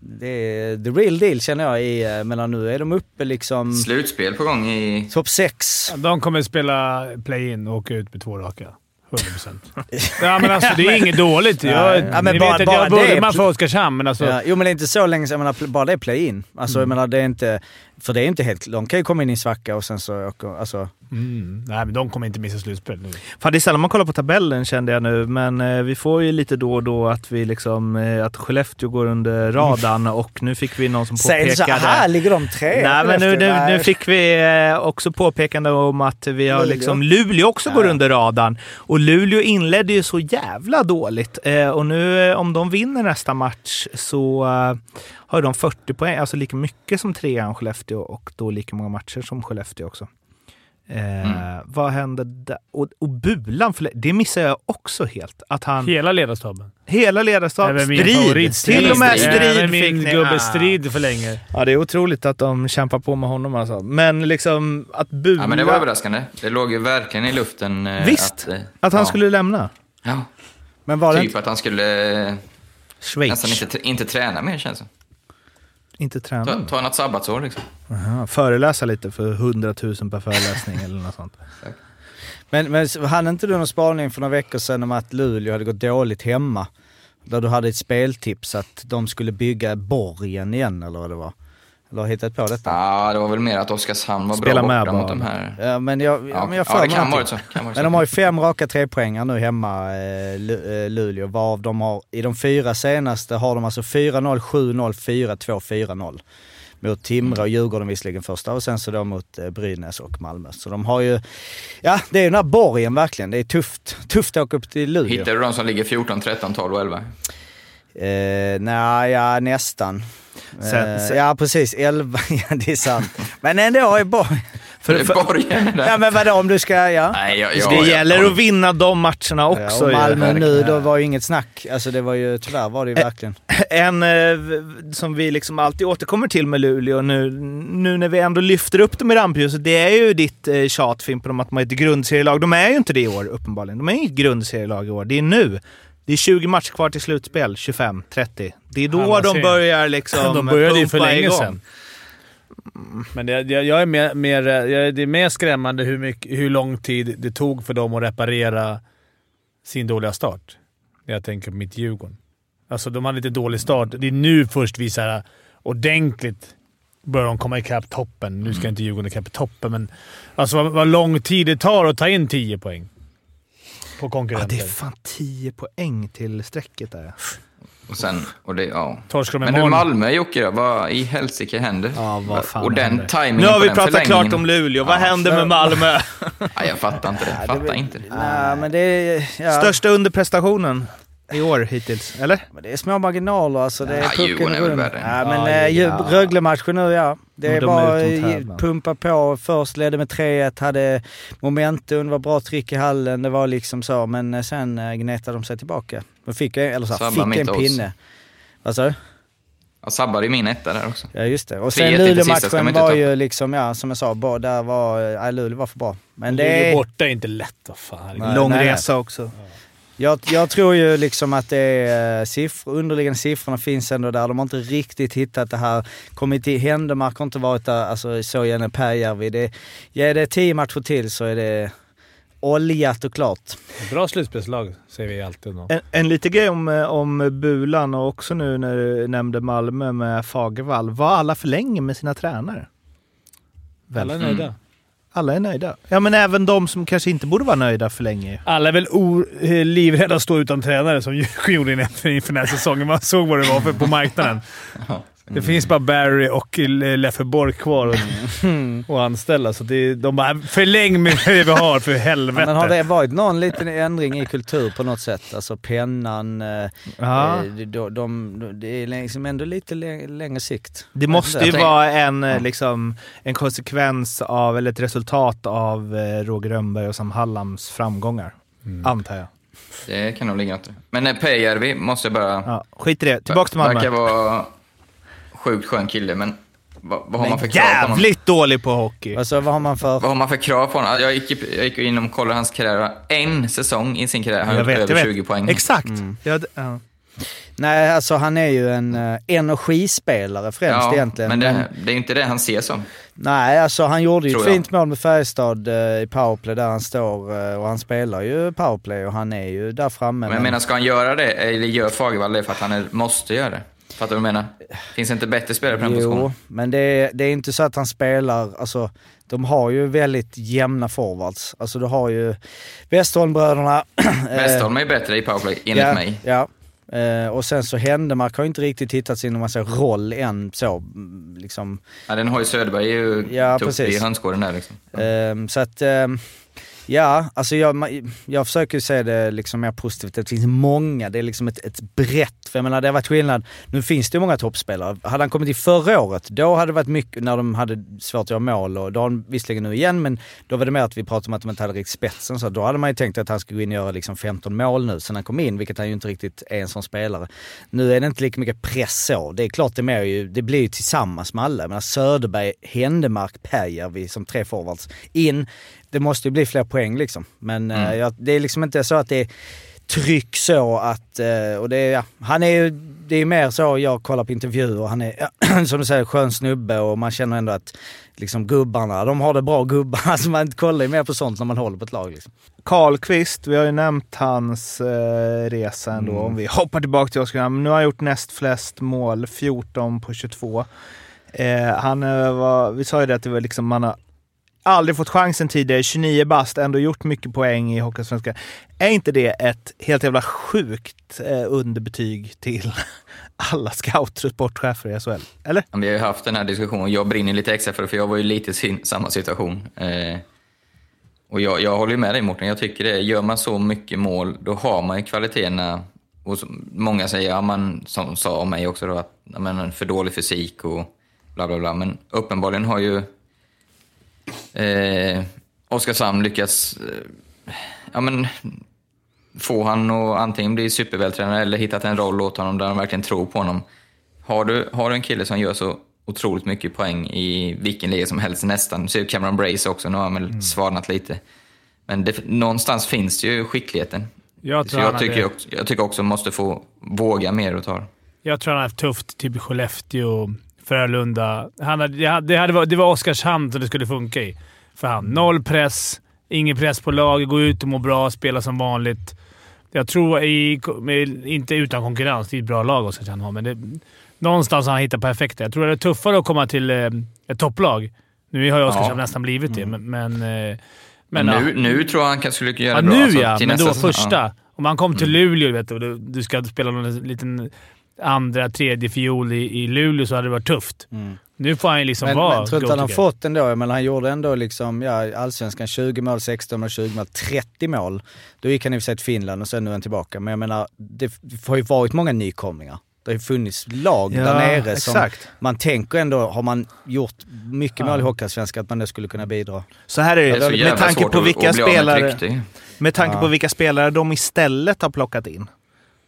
det är the real deal känner jag i, eh, mellan nu är de uppe liksom Slutspel på gång i... topp sex. De kommer spela play-in och åka ut med två raka. 100%. ja, men alltså det är inget dåligt. Jag, Ja, men ni bara- vet att bara jag Burgerman för Oskarshamn, men alltså... Ja, jo men det är inte så länge sedan, jag menar, bara det är play-in. Alltså jag menar det är inte, för det är inte helt, de kan ju komma in i en svacka och sen så alltså. Mm. Nej, men de kommer inte missa slutspel nu. Fan, det är sällan man kollar på tabellen kände jag nu, men eh, vi får ju lite då och då att vi liksom, eh, att Skellefteå går under radarn och nu fick vi någon som Säg så påpekade... här ligger de tre. Nej, men nu, nu, nu fick vi eh, också påpekande om att vi har Luleå. liksom, Luleå också går under radarn. Och Luleå inledde ju så jävla dåligt. Eh, och nu eh, om de vinner nästa match så eh, har de 40 poäng, alltså lika mycket som trean Skellefteå och då lika många matcher som Skellefteå också. Eh, Vad händer där? Och, och Bulan, för, det missar jag också helt. Att han, Hela ledarstaben. hela ledarstaben, strid, till och med Strid. Även fick min ni. gubbe. Strid för länge. Ja, det är otroligt att de kämpar på med honom alltså. Men liksom att Bula... Ja, men det var överraskande. Det låg ju verkligen i luften. eh, Visst, Att, eh, Att han ja. skulle lämna. Ja, Men var det typ inte, att han skulle eh, Schweiz. nästan inte, inte träna mer känns det Inte träna. Ta, ta något sabbatsår liksom. Aha, föreläsa lite för 100 000 per föreläsning eller något sånt. men, men hade inte du någon spaning för några veckor sedan om att Luleå hade gått dåligt hemma? Där du hade ett speltips att de skulle bygga borgen igen eller vad det var? Eller har hittat på detta? Ja, det var väl mer att Oskarshamn var Spela bra med borta mot de här. Ja men jag, ja, men jag ja, det kan vara så. Kan vara så. Men de har ju fem raka trepoängar nu hemma, eh, eh, Luleå, varav de har, i de fyra senaste har de alltså 4-0, 7-0, 4-2, 4-0. Mot Timrå och Djurgården visserligen första och sen så då mot eh, Brynäs och Malmö. Så de har ju, ja det är ju den här borgen verkligen. Det är tufft, tufft att åka upp till Luleå. Hittar du de som ligger 14, 13, 12 och 11? Eh, nej, ja nästan. Sen- Eh, sen- ja precis, 11, ja det är sant. Men ändå är borgen... För, För, Borgen. Ja men vadå om du ska, ja. Nej, jag, det jag, gäller jag, att vinna de matcherna också. ja och ju. Malmö nu, då var ju inget snack. Alltså det var ju, tyvärr var det ju verkligen. En eh, som vi liksom alltid återkommer till med Luleå nu, nu när vi ändå lyfter upp dem i rampljuset, det är ju ditt eh, tjat Fimpen om att de är ett grundserielag. De är ju inte det i år uppenbarligen. De är inget grundserielag i år. Det är nu. Det är 20 matcher kvar till slutspel, 25, 30. Det är då Alla de börjar liksom De började ju för länge igång. sedan. Men det, jag, jag är mer, mer, jag, det är mer skrämmande hur, mycket, hur lång tid det tog för dem att reparera sin dåliga start. När jag tänker på mitt Djurgården. Alltså, de hade lite dålig start. Det är nu först vi så här, ordentligt börjar de komma ikapp toppen. Nu ska inte Djurgården ikapp toppen, men alltså vad, vad lång tid det tar att ta in 10 poäng på Ja, konkurrenter. det är fan 10 poäng till strecket där. Och sen, och det, ja. Torskar Men nu imorgon. Malmö Jocke vad i helsike händer? Ja, vad fan och den händer? Nu har vi pratat klart om Luleå. Vad Ja. händer med Malmö? Nej, jag fattar inte det. Fattar inte det. Nej, men det är... Ja. Största underprestationen i år hittills, eller? Men det är små marginaler alltså. Det är Ja, pucken Djurgården är väl runt. värre. Ja, men Ja, ja, ja. Rögle-matchen nu ja. Det är de är bara tävlan. pumpa på. Först ledde med 3-1, hade momentum, det var bra tryck i hallen. Det var liksom så. Men eh, sen eh, gnetade de sig tillbaka. De fick, eller så, här, fick en pinne. Vad sa du? Jag sabbade ju min etta där också. Ja just det. Och 3-1 sen Luleå-matchen var ju liksom, ja som jag sa, bara, där var, ja, Luleå var för bra. Men det Luleå är, borta är inte lätt. Vad fan. Nej, Lång nej. resa också. Jag, jag tror ju liksom att det är siffror, underliggande siffrorna finns ändå där. De har inte riktigt hittat det här. Kommit till Händemark har inte varit där, alltså så gärna Pääjärvi. Det, ja, det är tio matcher till så är det oljat och klart. Bra slutspelslag, säger vi alltid. Då. En, en liten grej om, eh, om Bulan och också nu när du nämnde Malmö med Fagervall. Var alla för länge med sina tränare? Alla är nöjda. Alla är nöjda. Ja, men även de som kanske inte borde vara nöjda för länge. Alla är väl eh, livrädda att stå utan tränare som Djurgården gjorde inför inför den här säsongen. Man såg vad det var för på marknaden. Det finns bara Barry och Le- Leffe Borg kvar att, att anställa, så det, de bara “förläng med det vi har, för helvete”. Men har det varit någon liten ändring i kultur på något sätt? Alltså pennan, eh, Ja. eh, de, de, de, det är liksom ändå lite lä- längre sikt. Det måste ju vara en, eh, liksom, en konsekvens av, eller ett resultat av Roger Rönnberg och Sam Hallams framgångar. Antar jag. Det kan nog ligga något. Men Pääjärvi måste jag bara... Ja, skit i det. Tillbaka till Malmö. Verkar vara sjukt skön kille, men vad, vad har man för krav på honom? Jävligt dålig på hockey. Alltså vad har man för... Vad har man för krav på honom? Jag gick, jag gick in och kollade hans karriär. En säsong i sin karriär har han gjort vet, över jag 20 vet. poäng. Exakt. Ja, d- ja. Nej, alltså han är ju en eh, energispelare främst Ja, egentligen. men det, det är ju inte det han ser som. Nej, alltså han gjorde ju ett jag. fint mål med Färjestad eh, i powerplay där han står eh, och han spelar ju powerplay och han är ju där framme. Men jag menar, ska han göra det, eller gör Fagervall det för att han är, måste göra det? Fattar du vad jag menar? Finns det inte bättre spelare på den Jo, positionen? men det är, det är inte så att han spelar, alltså de har ju väldigt jämna forwards. Alltså du har ju Westholmbröderna. eh, Westholm är bättre i powerplay, enligt ja, mig. Ja. Eh, och sen så Händemark har ju inte riktigt hittat sin man säger, roll än så. mm, Liksom. Ja, den har ju Söderberg ju Ja, tog i precis. hönsgården där liksom. Ehm, så att, ehm, ja, alltså jag, jag försöker ju se det liksom mer positivt. Det finns många, det är liksom ett, ett brett, för jag menar det har varit skillnad. Nu finns det ju många toppspelare. Hade han kommit i förra året, då hade det varit mycket, när de hade svårt att göra mål och då har de visserligen nu igen, men då var det mer att vi pratade om att de inte hade riktigt spetsen. Så då hade man ju tänkt att han skulle gå in och göra liksom 15 mål nu sen han kom in, vilket han ju inte riktigt är en sån spelare. Nu är det inte lika mycket press så. Det är klart det, är mer ju, det blir ju tillsammans med alla. Jag menar Söderberg, Händemark, Pääjärvi som tre forwards in. Det måste ju bli fler poäng liksom. Men eh, jag, det är liksom inte så att det är tryck så att, eh, och det är, ja, han är ju, det är mer så, jag kollar på intervjuer, han är ja, som du säger skön snubbe och man känner ändå att liksom gubbarna, de har det bra gubbar. Alltså man kollar ju mer på sånt när man håller på ett lag liksom. Karlqvist, vi har ju nämnt hans eh, resa ändå. Om vi hoppar tillbaka till Oskarshamn. Nu har han gjort näst flest mål, 14 på 22. Eh, han var, vi sa ju det att det var liksom, man har aldrig fått chansen tidigare, 29 bast, ändå gjort mycket poäng i Hockeysvenskan. Är inte det ett helt jävla sjukt eh, underbetyg till alla scouter och sportchefer i SHL? Eller? Vi har ju haft den här diskussionen, jag brinner lite extra för det, för jag var ju lite i samma situation. Eh, och jag, jag håller ju med dig Mårten, jag tycker det. Gör man så mycket mål, då har man ju kvaliteterna. Och så, många säger, ja, man, som sa om mig också, då, att ja, men, för dålig fysik och bla bla bla. Men uppenbarligen har ju eh, Oskarshamn lyckats eh, ja, men, få han att antingen bli supervältränad eller hittat en roll åt honom där de verkligen tror på honom. Har du, har du en kille som gör så otroligt mycket poäng i vilken liga som helst nästan, ser Cameron Brace också, nu har han väl svalnat lite. Men det, någonstans finns det ju skickligheten. Jag tror, jag tycker, hade, också, jag tycker också måste få våga mer och ta jag tror han har haft tufft, typ Skellefteå, Frölunda. Han hade, det, hade, det, var Oskarshamn som det skulle funka i för han. Noll press, ingen press på laget, gå ut och må bra, spela som vanligt. Jag tror, i, inte utan konkurrens, det är ett bra lag Oskarshamn har, men det, någonstans har han hittat perfekta. Jag tror det är tuffare att komma till eh, ett topplag. Nu har ju Oskarshamn Ja. nästan blivit det, men... men, eh, Men nu, nu tror jag han skulle göra Ja, bra. nu alltså, ja, men då första. Ja. Om man kom till Mm. Luleå vet du, och du, du ska spela någon liten andra, tredje fiol i, i Luleå så hade det varit tufft. Nu får han ju liksom Men, vara men tror inte han har fått ändå, men han gjorde ändå liksom, ja, allsvenskan 20 mål, 16 mål, 20 mål, 30 mål. Då gick han i och för sig till Finland och sen nu är han tillbaka. Men jag menar, det har ju varit många nykomlingar. Det har ju funnits lag Ja, där nere som exakt. man tänker ändå, har man gjort mycket mål i Hockeyallsvenskan, att man då skulle kunna bidra. Så här är Det är det, så med tanke på vilka spelare... Med tanke Ja. på vilka spelare de istället har plockat in.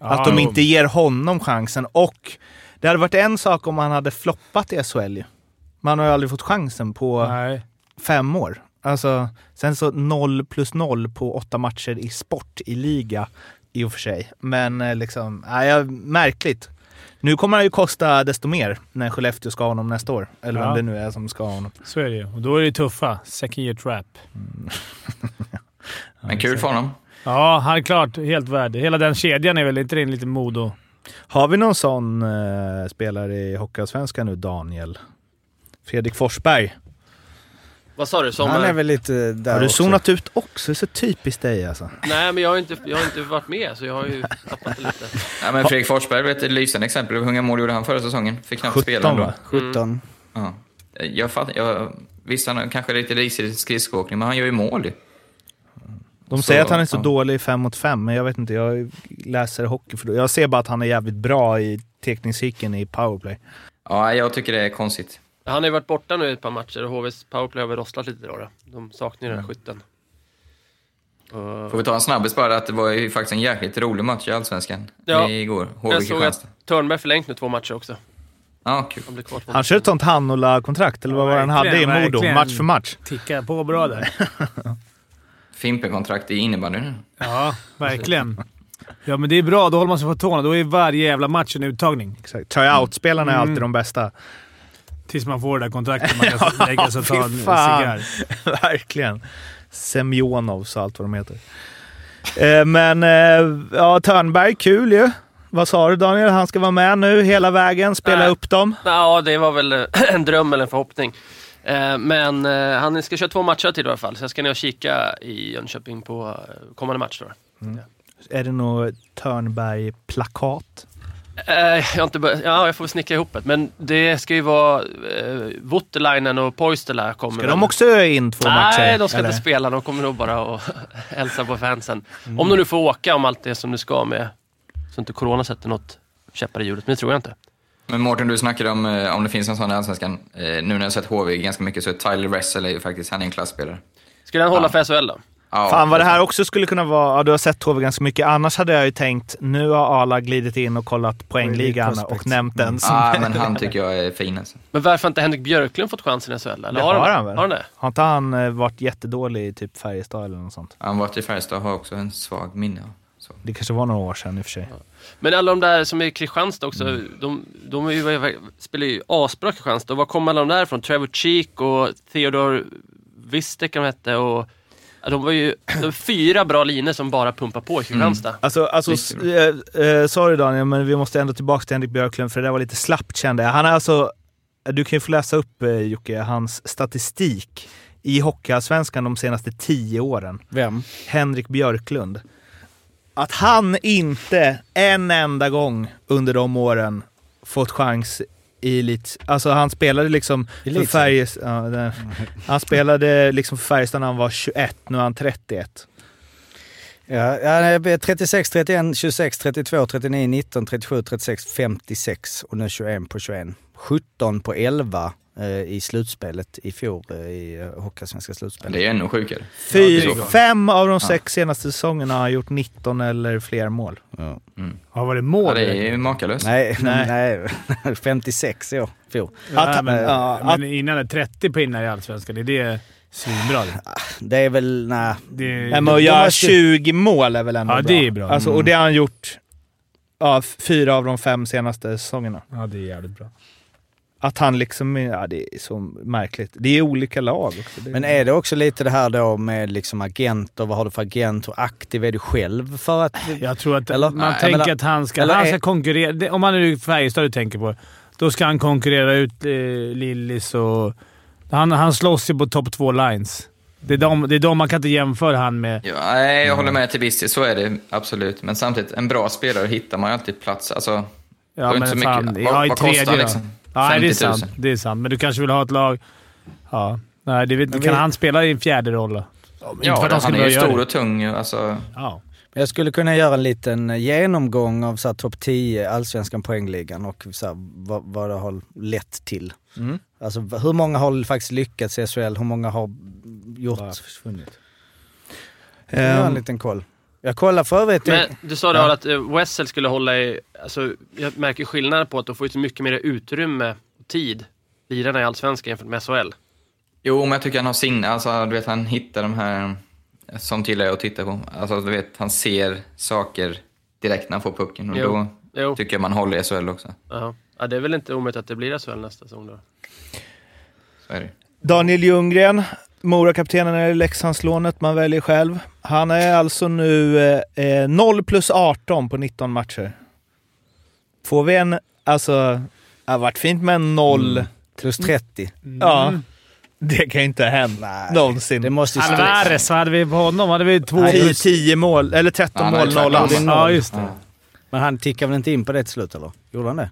Att de inte ger honom chansen. Och det hade varit en sak om han hade floppat i SHL. Man har ju aldrig fått chansen på Nej. fem år. Alltså, sen så 0 plus 0 på åtta matcher i sport i liga i och för sig. Men eh, liksom, ja, märkligt. Nu kommer han ju kosta desto mer när Skellefteå ska ha honom nästa år. Eller Ja. vem det nu är som ska ha honom. Så är det ju. Och då är det tuffa. Second year trap. Men kul för honom. Ja, han är klart helt värd. Hela den kedjan är väl inte det en liten Modo? Har vi någon sån eh, spelare i Hockeyallsvenskan nu, Daniel? Fredrik Forsberg. Vad sa du? Som, Han är väl lite där Har du också. zonat ut också? Det är så typiskt dig alltså. Nej, men jag har, inte, jag har inte varit med, så jag har ju tappat det lite. Ja, men Fredrik Forsberg är ett lysande exempel. Hur många mål gjorde han förra säsongen? Fick knappt 17 spela ändå. va? 17. Ja. Jag fattar, jag, visst, han kanske lite risig i skridskoåkning, men han gör ju mål ju. De Så, säger att han är så ja. dålig i fem mot fem, men jag vet inte. Jag läser hockey för Jag ser bara att han är jävligt bra i tekningscykeln i powerplay. Ja, jag tycker det är konstigt. Han har ju varit borta nu ett par matcher och HVs powerplay har väl rosslat lite då. då. De saknar ju den här skytten. Och Får vi ta en snabbis bara, att det var ju faktiskt en jäkligt rolig match i Allsvenskan Ja. igår. jag HV såg att. Törnberg förlängt nu två matcher också. Ja, kul. Han kvar Han kör ett sånt Hannola-kontrakt, eller vad Ja, var det han hade i Modo? Match för match. Tickar på bra där. Fimpen-kontrakt i innebandy nu. Ja, verkligen. Ja, men det är bra. Då håller man sig på tårna. Då är varje jävla match en uttagning. Exakt. Tryout-spelarna är Mm. alltid de bästa. Tills man får det där kontraktet man kan lägga sig och ta en cigarr. Verkligen. Semjonovs och allt vad de heter. Eh, men eh, ja, Törnberg, kul ju. Vad sa du Daniel? Han ska vara med nu hela vägen, spela Nej. upp dem. Ja, det var väl eh, en dröm eller en förhoppning. Eh, Men eh, han ska köra två matcher till i alla fall, så jag ska ner och kika i Jönköping på eh, kommande match. Då. Är det något Törnberg-plakat? Jag har inte bör- ja, jag får snicka ihop det. Men det ska ju vara eh, Voutilainen och Poistela kommer Ska de också in två matcher? Nej, de ska eller? inte spela. De kommer nog bara att hälsa på fansen. Om de nu får åka om allt är som det ska med, så inte corona sätter något käppar i hjulet. Men det tror jag inte. Men Mårten, du snackade om eh, om det finns en sån i Allsvenskan. Eh, Nu när jag har sett HV ganska mycket så är Tyler Ressel är ju faktiskt, han är en klasspelare. Skulle han hålla Ja. för SHL då? Ja, Fan vad det här också skulle kunna vara, ja, du har sett HV ganska mycket. Annars hade jag ju tänkt, nu har Ala glidit in och kollat poängligan och nämnt den som... Ja, men han tycker jag är fin alltså. Men varför har inte Henrik Björklund fått chansen i SHL? Eller Det har, har han, han väl? Har han det? Har inte han eh, varit jättedålig i typ Färjestad eller något sånt? Han varit i Färjestad och har också en svag minne. Så. Det kanske var några år sedan i och för sig. Men alla de där som är i Kristianstad också, Mm. de, de är ju, spelar ju asbra i Kristianstad. Var kommer alla de där ifrån? Trevor Cheek och Theodor Wistek de hette. Och, ja, de var ju de var fyra bra linjer som bara pumpar på i Kristianstad. Alltså, alltså s- eh, eh, sorry Daniel, men vi måste ändå tillbaka till Henrik Björklund för det där var lite slappt kände jag. Han är alltså, du kan ju få läsa upp eh, Jocke, hans statistik i Hockeyallsvenskan de senaste tio åren. Vem? Henrik Björklund. Att han inte en enda gång under de åren fått chans i elit... Alltså han spelade liksom för Elitserien? Färjestad... Ja, det- han spelade liksom för Färjestad när han var 21, nu är han 31. Ja, ja, nej, 36, 31, 26, 32, 39, 19, 37, 36, 56 och nu 21 på 21. 17 på 11 eh, i slutspelet i fjol, eh, i eh, Hockeyallsvenska slutspelet. Det är ännu sjukare. Fy, Ja, fem av de sex senaste säsongerna har han gjort 19 eller fler mål. Ja. Ja, var det Ja, mål? det är makalöst. Nej, Nej. nej. 56 i år, fjol. Ja, Att- men, ja, men innan det 30 pinnar i Allsvenskan. Det är det... Svinbra det. Är väl... Nej. det Men att göra måste- 20 mål är väl ändå Ja, bra? det är bra. Alltså, och det har han gjort ja, fyra av de fem senaste säsongerna. ja, det är jävligt bra. Att han liksom... Ja, det är så märkligt. Det är olika lag också. Men är det också lite det här då med liksom agenter? Vad har du för agent? Hur aktiv är du själv för att... Jag tror att Eller? man Nej, jag tänker menar- att han ska, eller han är- ska konkurrera. det- Om han är Färjestad du tänker på, då ska han konkurrera ut eh, Lillis och... Han, han slåss ju på topp två lines. Det är, de, det är de man kan inte jämföra han med. Ja, nej, jag håller med till viss del, så är det absolut. Men samtidigt, en bra spelare hittar man ju alltid plats. Alltså, Ja, var inte så fan, mycket. Ja, Vad- i vad kostar tredje då. liksom? Ja, nej, det är 50 000. sant. Det är sant. Men du kanske vill ha ett lag... Ja. Nej, det vet, Men kan vi- han spela i en fjärde roll då? Ja, för att de han skulle är ju stor det. och tung. Alltså, Ja. Jag skulle kunna göra en liten genomgång av topp 10 allsvenskan poängligan och så här, vad, vad det har lett till. Mm. Alltså hur många har faktiskt lyckats i SHL? Hur många har gjort... Bara försvunnit. Jag gör en Ehm, liten koll. Jag kollar för övrigt... Men du sa Ja. att eh, Wessel skulle hålla i... Alltså, jag märker skillnaden på att de får så mycket mer utrymme och tid, lirarna i Allsvenskan jämfört med SHL. jo, men jag tycker han har sinne. Alltså, du vet, han hittar de här som gillar jag att titta på. Alltså, du vet, han ser saker direkt när han får pucken. Och Jo. då Jo. tycker jag man håller i SHL också. Ja. ja, det är väl inte omöjligt att det blir SHL nästa säsong då. Så är det. Daniel Ljunggren, Morakaptenen i Leksandslånet, man väljer själv. Han är alltså nu eh, eh, 0 plus 18 på 19 matcher. Får vi en... Alltså, det har varit fint med en 0. Plus 30. Ja. Det kan ju inte hänt Nej, någonsin. Det måste ju... Alvarez, vad hade vi på honom? Hade vi två 10, plus... 10 mål, eller 13 Ja, mål, hade 0 tvärtom. assist. Ja, just det. Ja. Men han tickar väl inte in på det till slut eller? Gjorde han det?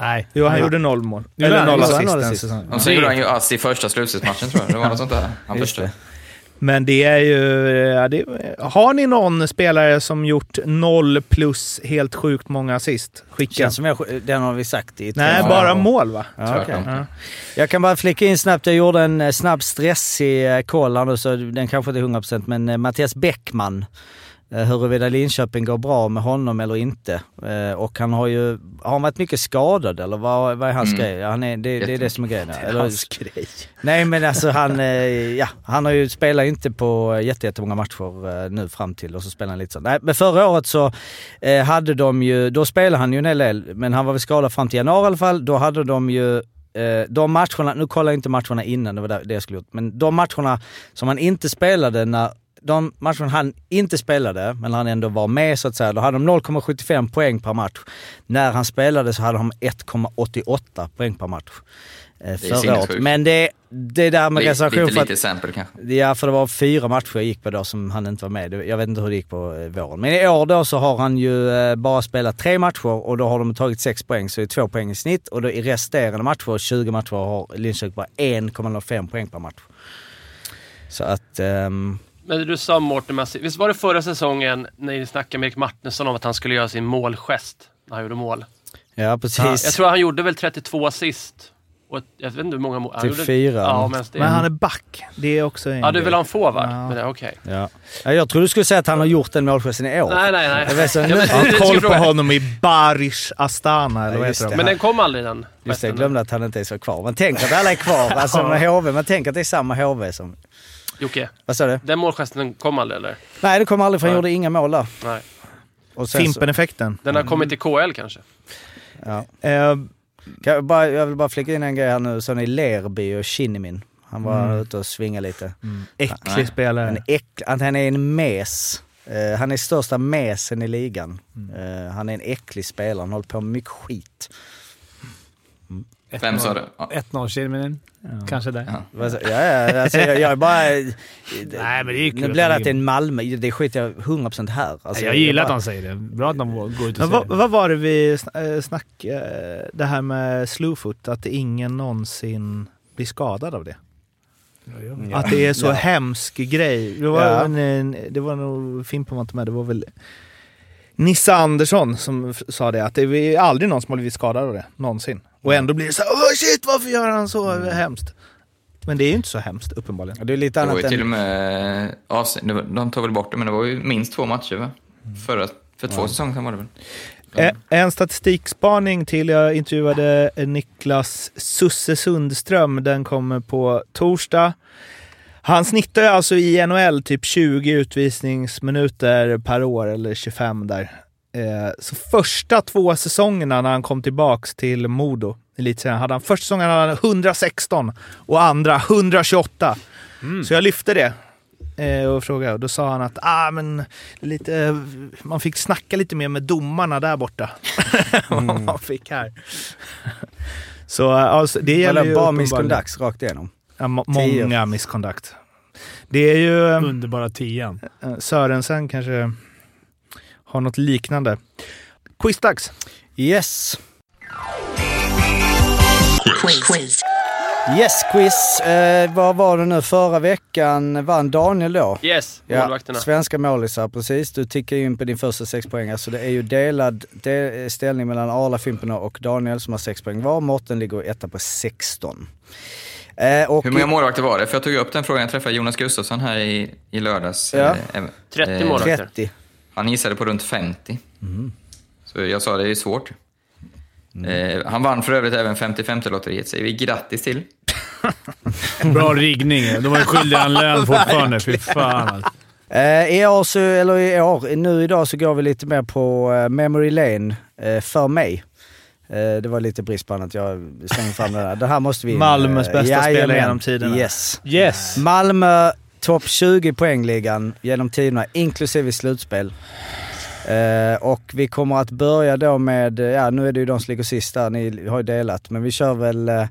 Nej. Jo, han Ja. gjorde noll mål. Eller han? noll Gjorde han assist noll den assist? säsongen. Och sen gjorde han ju ass i första slutspelsmatchen tror jag. Det var något sånt där. Han första. Men det är ju... Ja, det, har ni någon spelare som gjort noll plus helt sjukt många assist? Skicka. Känns som jag, den har vi sagt i Nej, tre- bara mål va? Ja, okej. Ja. Jag kan bara flika in snabbt, jag gjorde en eh, snabb stressig eh, koll här nu så den kanske inte är 100% men eh, Mattias Bäckman. Eh, Huruvida Linköping går bra med honom eller inte. Eh, Och han har ju, har han varit mycket skadad eller vad, vad är hans Mm. grej? Han är, det, det är det som är grejen. ja. Eller, Hans grej. nej men alltså han, eh, ja, han har ju spelat inte på jätte- jättemånga matcher nu fram till och så spelar han lite så. Nej men förra året så hade de ju, då spelade han ju en hel del, men han var väl skadad fram till januari i alla fall. Då hade de ju de matcherna, nu kollar jag inte matcherna innan, det var det jag skulle gjort, men de matcherna som han inte spelade när de matcherna han inte spelade, men han ändå var med så att säga, då hade de 0,75 poäng per match. När han spelade så hade de 1,88 poäng per match. Eh, förra året. Men det, det där med reservation lite, för att lite exempel kanske. Ja, för det var fyra matcher jag gick på då som han inte var med. Jag vet inte hur det gick på eh, våren. Men i år då så har han ju eh, bara spelat tre matcher och då har de tagit sex poäng, så det är två poäng i snitt. Och då i resterande matcher, 20 matcher, har Linköping bara 1,05 poäng per match. Så att... ehm, Men du sa Mårten, Massi- visst var det förra säsongen när ni snackade med Erik Martinsson om att han skulle göra sin målgest när han gjorde mål? ja, precis. Jag tror han gjorde väl 32 assist. Och jag vet inte hur många mål. han Typ gjorde- fyra. Ja, men han är back. Det är också en ja, du vill ha en forward? Ja. Men det- Okej. Ja. Ja, jag trodde du skulle säga att han har gjort den målgesten i år. Nej, nej, nej. Jag vet så- Jag har koll på honom i Barish Astana, eller Ja, vad heter det. de? Men den kom aldrig den Just det, jag glömde att han inte är så kvar. Man tänker att alla är kvar. Alltså med HV, man tänker att det är samma HV som... Jocke, Vad sa du? den målgesten kom aldrig eller? Nej, det kom aldrig för han Nej. gjorde inga mål där. Nej. Och sen så- Fimpen-effekten. Den har kommit till KL kanske? Ja. Eh, Kan jag, bara, jag vill bara flika in en grej här nu. Sån i Lerby och Shinnimin. Han var Mm. ute och svingade lite. äcklig Nej. Han spelare. är, äck, att han är en mes. Eh, han är största mesen i ligan. Mm. Eh, han är en äcklig spelare. Han håller på med mycket skit. Vem sa det? Ja. 1-0 Kinneminen. Kanske där. Ja. Ja, ja, alltså, jag, jag är bara... Nej, men det är kul Nu att blir det att det är en Malmö. Det skiter jag 100% här. Alltså, jag gillar att bara- han säger det. Bra att de går ut och Men vad, det. vad var det vi eh, snackade, det här med Slowfoot, att ingen någonsin blir skadad av det? Ja. Att det är så Ja. hemsk grej. Det var, Ja. en, en, det var nog, Fimpen var inte med, det var väl Nisse Andersson som sa det, att det är aldrig någon som har blivit skadad av det, någonsin. Och ändå blir det så här, "Åh, shit varför gör han så Mm. hemskt? Men det är ju inte så hemskt uppenbarligen. Det är lite Det var annat ju till och med det var- De tog väl bort det, men det var ju minst två matcher va? Förra, för två säsonger sedan var det väl? Eh, En statistikspaning till. Jag intervjuade eh, Niklas Susse Sundström. Den kommer på torsdag. Han snittar alltså i NHL typ 20 utvisningsminuter per år, eller 25 där. Eh, så första två säsongerna när han kom tillbaks till Modo, elitserien, hade han första säsongen hade han 116 och andra 128. Så jag lyfte det eh, och frågade och då sa han att ah, men, lite, man fick snacka lite mer med domarna där borta. än vad man fick här. Så alltså, det gäller ju Bara misconducts rakt igenom. Ja, må- Tio. många misconduct. Det är ju... Underbara tian. eh, Sörensen kanske har något liknande. Quizdags! Yes. Quiz. Yes quiz. Eh, vad var det nu? Förra veckan vann Daniel då. Yes, Ja, målvakterna. svenska målisar, precis. Du tickar in på din första sex poäng. Så det är ju delad del, ställning mellan Arla, Fimpen och Daniel som har sex poäng var. Mårten ligger etta på 16. Eh, och Hur många målvakter var det? För jag tog upp den frågan, jag träffade Jonas Gustafsson här i, i lördags. Ja. Eh, 30 eh, målvakter. 30. Han gissade på runt 50. Mm. Så jag sa det är svårt. Eh, han vann för övrigt även 50-50-lotteriet, säger vi grattis till. Bra riggning. De var ju skyldiga en lön fortfarande. Fy fan alltså. Eh, I år, så, eller i år, nu idag så går vi lite mer på eh, memory lane eh, för mig. Eh, det var lite brist på annat. Jag slängde fram det där. Det här måste vi. Malmös Eh, bästa spelare genom tiderna. Yes. Yes. Malmö topp 20 poängligan genom tiderna, inklusive slutspel. Eh, och vi kommer att börja då med, eh, ja nu är det ju de som ligger sist där, ni har ju delat, men vi kör väl, eh,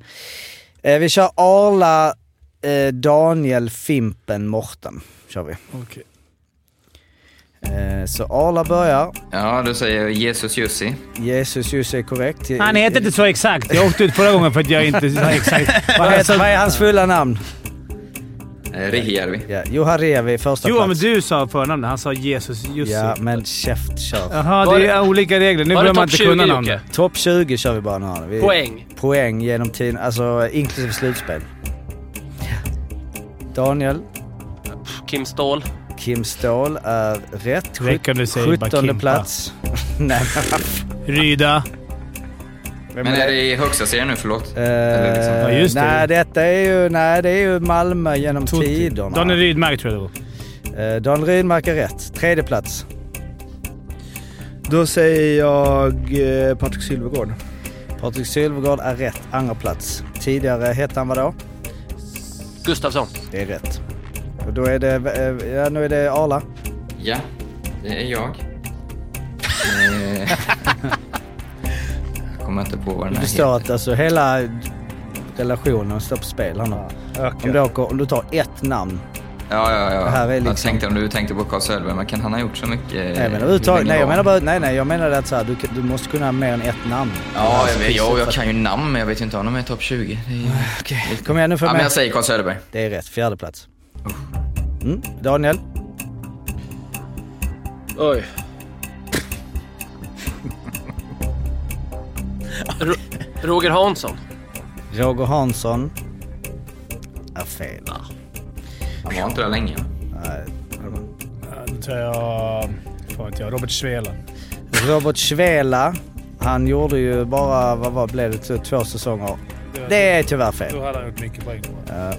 eh, vi kör Arla, eh, Daniel, Fimpen, Morten. Kör vi. Okej. Eh, så Arla börjar. Ja, då säger jag Jesus Jussi. Jesus Jussi är korrekt. Han heter inte så exakt. Jag åkte ut förra gången för att jag inte sa exakt. Vad, heter, vad är hans fulla namn? Eh, Rihijärvi. Ja, Juha Revi, första Jo, men plats. du sa förnamnet. Han sa Jesus Jussi. Ja, men käft kör. Jaha, det det- är olika regler. Nu Var det behöver man topp inte 20 kunna Jocke? namnet. Topp 20 kör vi bara nu. Vi, Poäng. Poäng genom tiden, alltså inklusive slutspel. Daniel, Kim Ståhl. Kim Ståhl är rätt. Räcker om du säger bara 17 Kimpa. plats. Nej, men Ryda. Men är det i högsta serien nu, förlåt? Eh, liksom- Ja, just det. Nej, detta är ju, nej, det är ju Malmö genom Tutti. tiderna. Daniel Rydmark tror jag det var. Eh, Daniel Rydmark är rätt. Tredje plats. Då säger jag eh, Patrik Sylvegård. Patrik Sylvegård är rätt. Andra plats. Tidigare hette han vadå? Gustafsson. Det är rätt. Och då är det, eh, ja nu är det Arla. Ja, det är jag. Jag kommer inte på vad den Det står att alltså hela relationen står på spel här nu. Om du, åker, om du tar ett namn. Ja, ja, ja. Det här är Jag liksom- tänkte om du tänkte på Carl Söderberg, men kan han ha gjort så mycket? Nej, men länge nej, jag menar bara, nej, nej, jag menar att så här, du, du måste kunna mer än ett namn. Ja, Alltså, jag, vet, jo, jag för- kan ju namn, men jag vet ju inte om de är topp 20. Det är ju... Okej, kom igen nu för Ja, men mig. jag säger Carl Söderberg. Det är rätt, fjärde plats. Mm. Daniel? Oj. Roger Hansson. Roger Hansson är fel. Han var inte där länge. Nej. Ja, Då tar jag... Fan jag. Robert Svela. Robert Svela, han gjorde ju bara, vad var, blev det, två säsonger. Det är tyvärr fel. Då hade han gjort mycket poäng. Ja.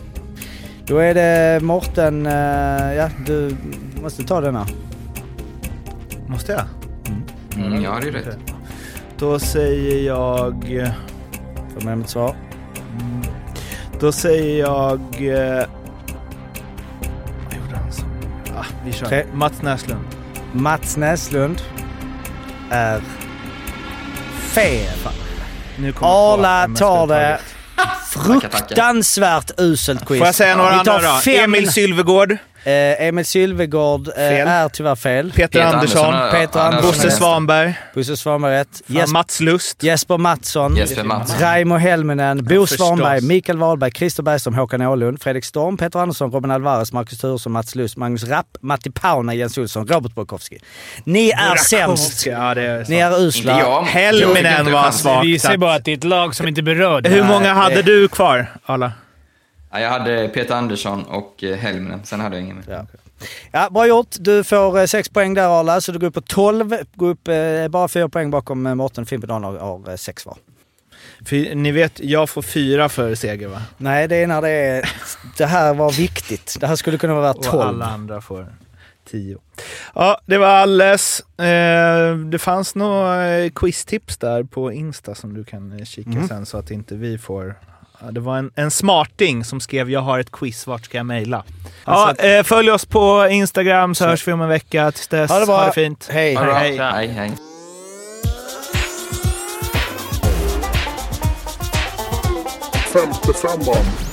Då är det Morten, eh, ja du måste ta denna. Måste jag? Mm, jag hade ju rätt. Då säger jag... Får med mitt svar. Då säger jag... Eh, vad gjorde han. Ah, vi kör. Tre. Mats Näslund. Mats Näslund är fel. Nu kommer Arla tar det. Fruktansvärt uselt quiz. Får jag säga några Vi tar andra då? fem- Emil Sylvegård, Eh, Emil Sylvegård eh, är tyvärr fel. Peter, Peter Andersson, Andersson Peter Andersson Bosse Svanberg, Bosse Svanberg rätt. Jes- Mats Lust. Jesper Mattsson. Jesper Mattsson. Raimo Helminen, Bo förstås. Svanberg, Mikael Wahlberg, Christer Bergström, Håkan Åhlund, Fredrik Storm, Peter Andersson, Robin Alvarez, Marcus Turesson, Mats Lust, Magnus Rapp, Matti Pauna, Jens Olsson, Robert Borkowski. Ni är sämst! Ja, är Ni är usla. Inte jag. Helminen var svagt. Visar ju bara att det är ett lag som inte berör. Hur många hade du kvar, Arla? Ja, jag hade Peter Andersson och eh, Helminen, sen hade jag ingen mer. Ja. Ja, bra gjort. Du får eh, sex poäng där Arla, så du går upp på 12. Går upp eh, bara fyra poäng bakom eh, Mårten. Fimpen har, har eh, sex var. För, ni vet, jag får fyra för seger va? Nej, det är när det är... Det här var viktigt. Det här skulle kunna vara Och 12. alla andra får tio. Ja, det var alles. Eh, det fanns några eh, quiztips där på Insta som du kan eh, kika Mm. sen så att inte vi får... Ja, det var en, en smarting som skrev “Jag har ett quiz, vart ska jag mejla?” Ja, Alltså- eh, följ oss på Instagram så hörs vi om en vecka. Tills dess, Ha det bra. ha det fint. Hej. Ha det bra. Hej. Hej, hej. Femte femman.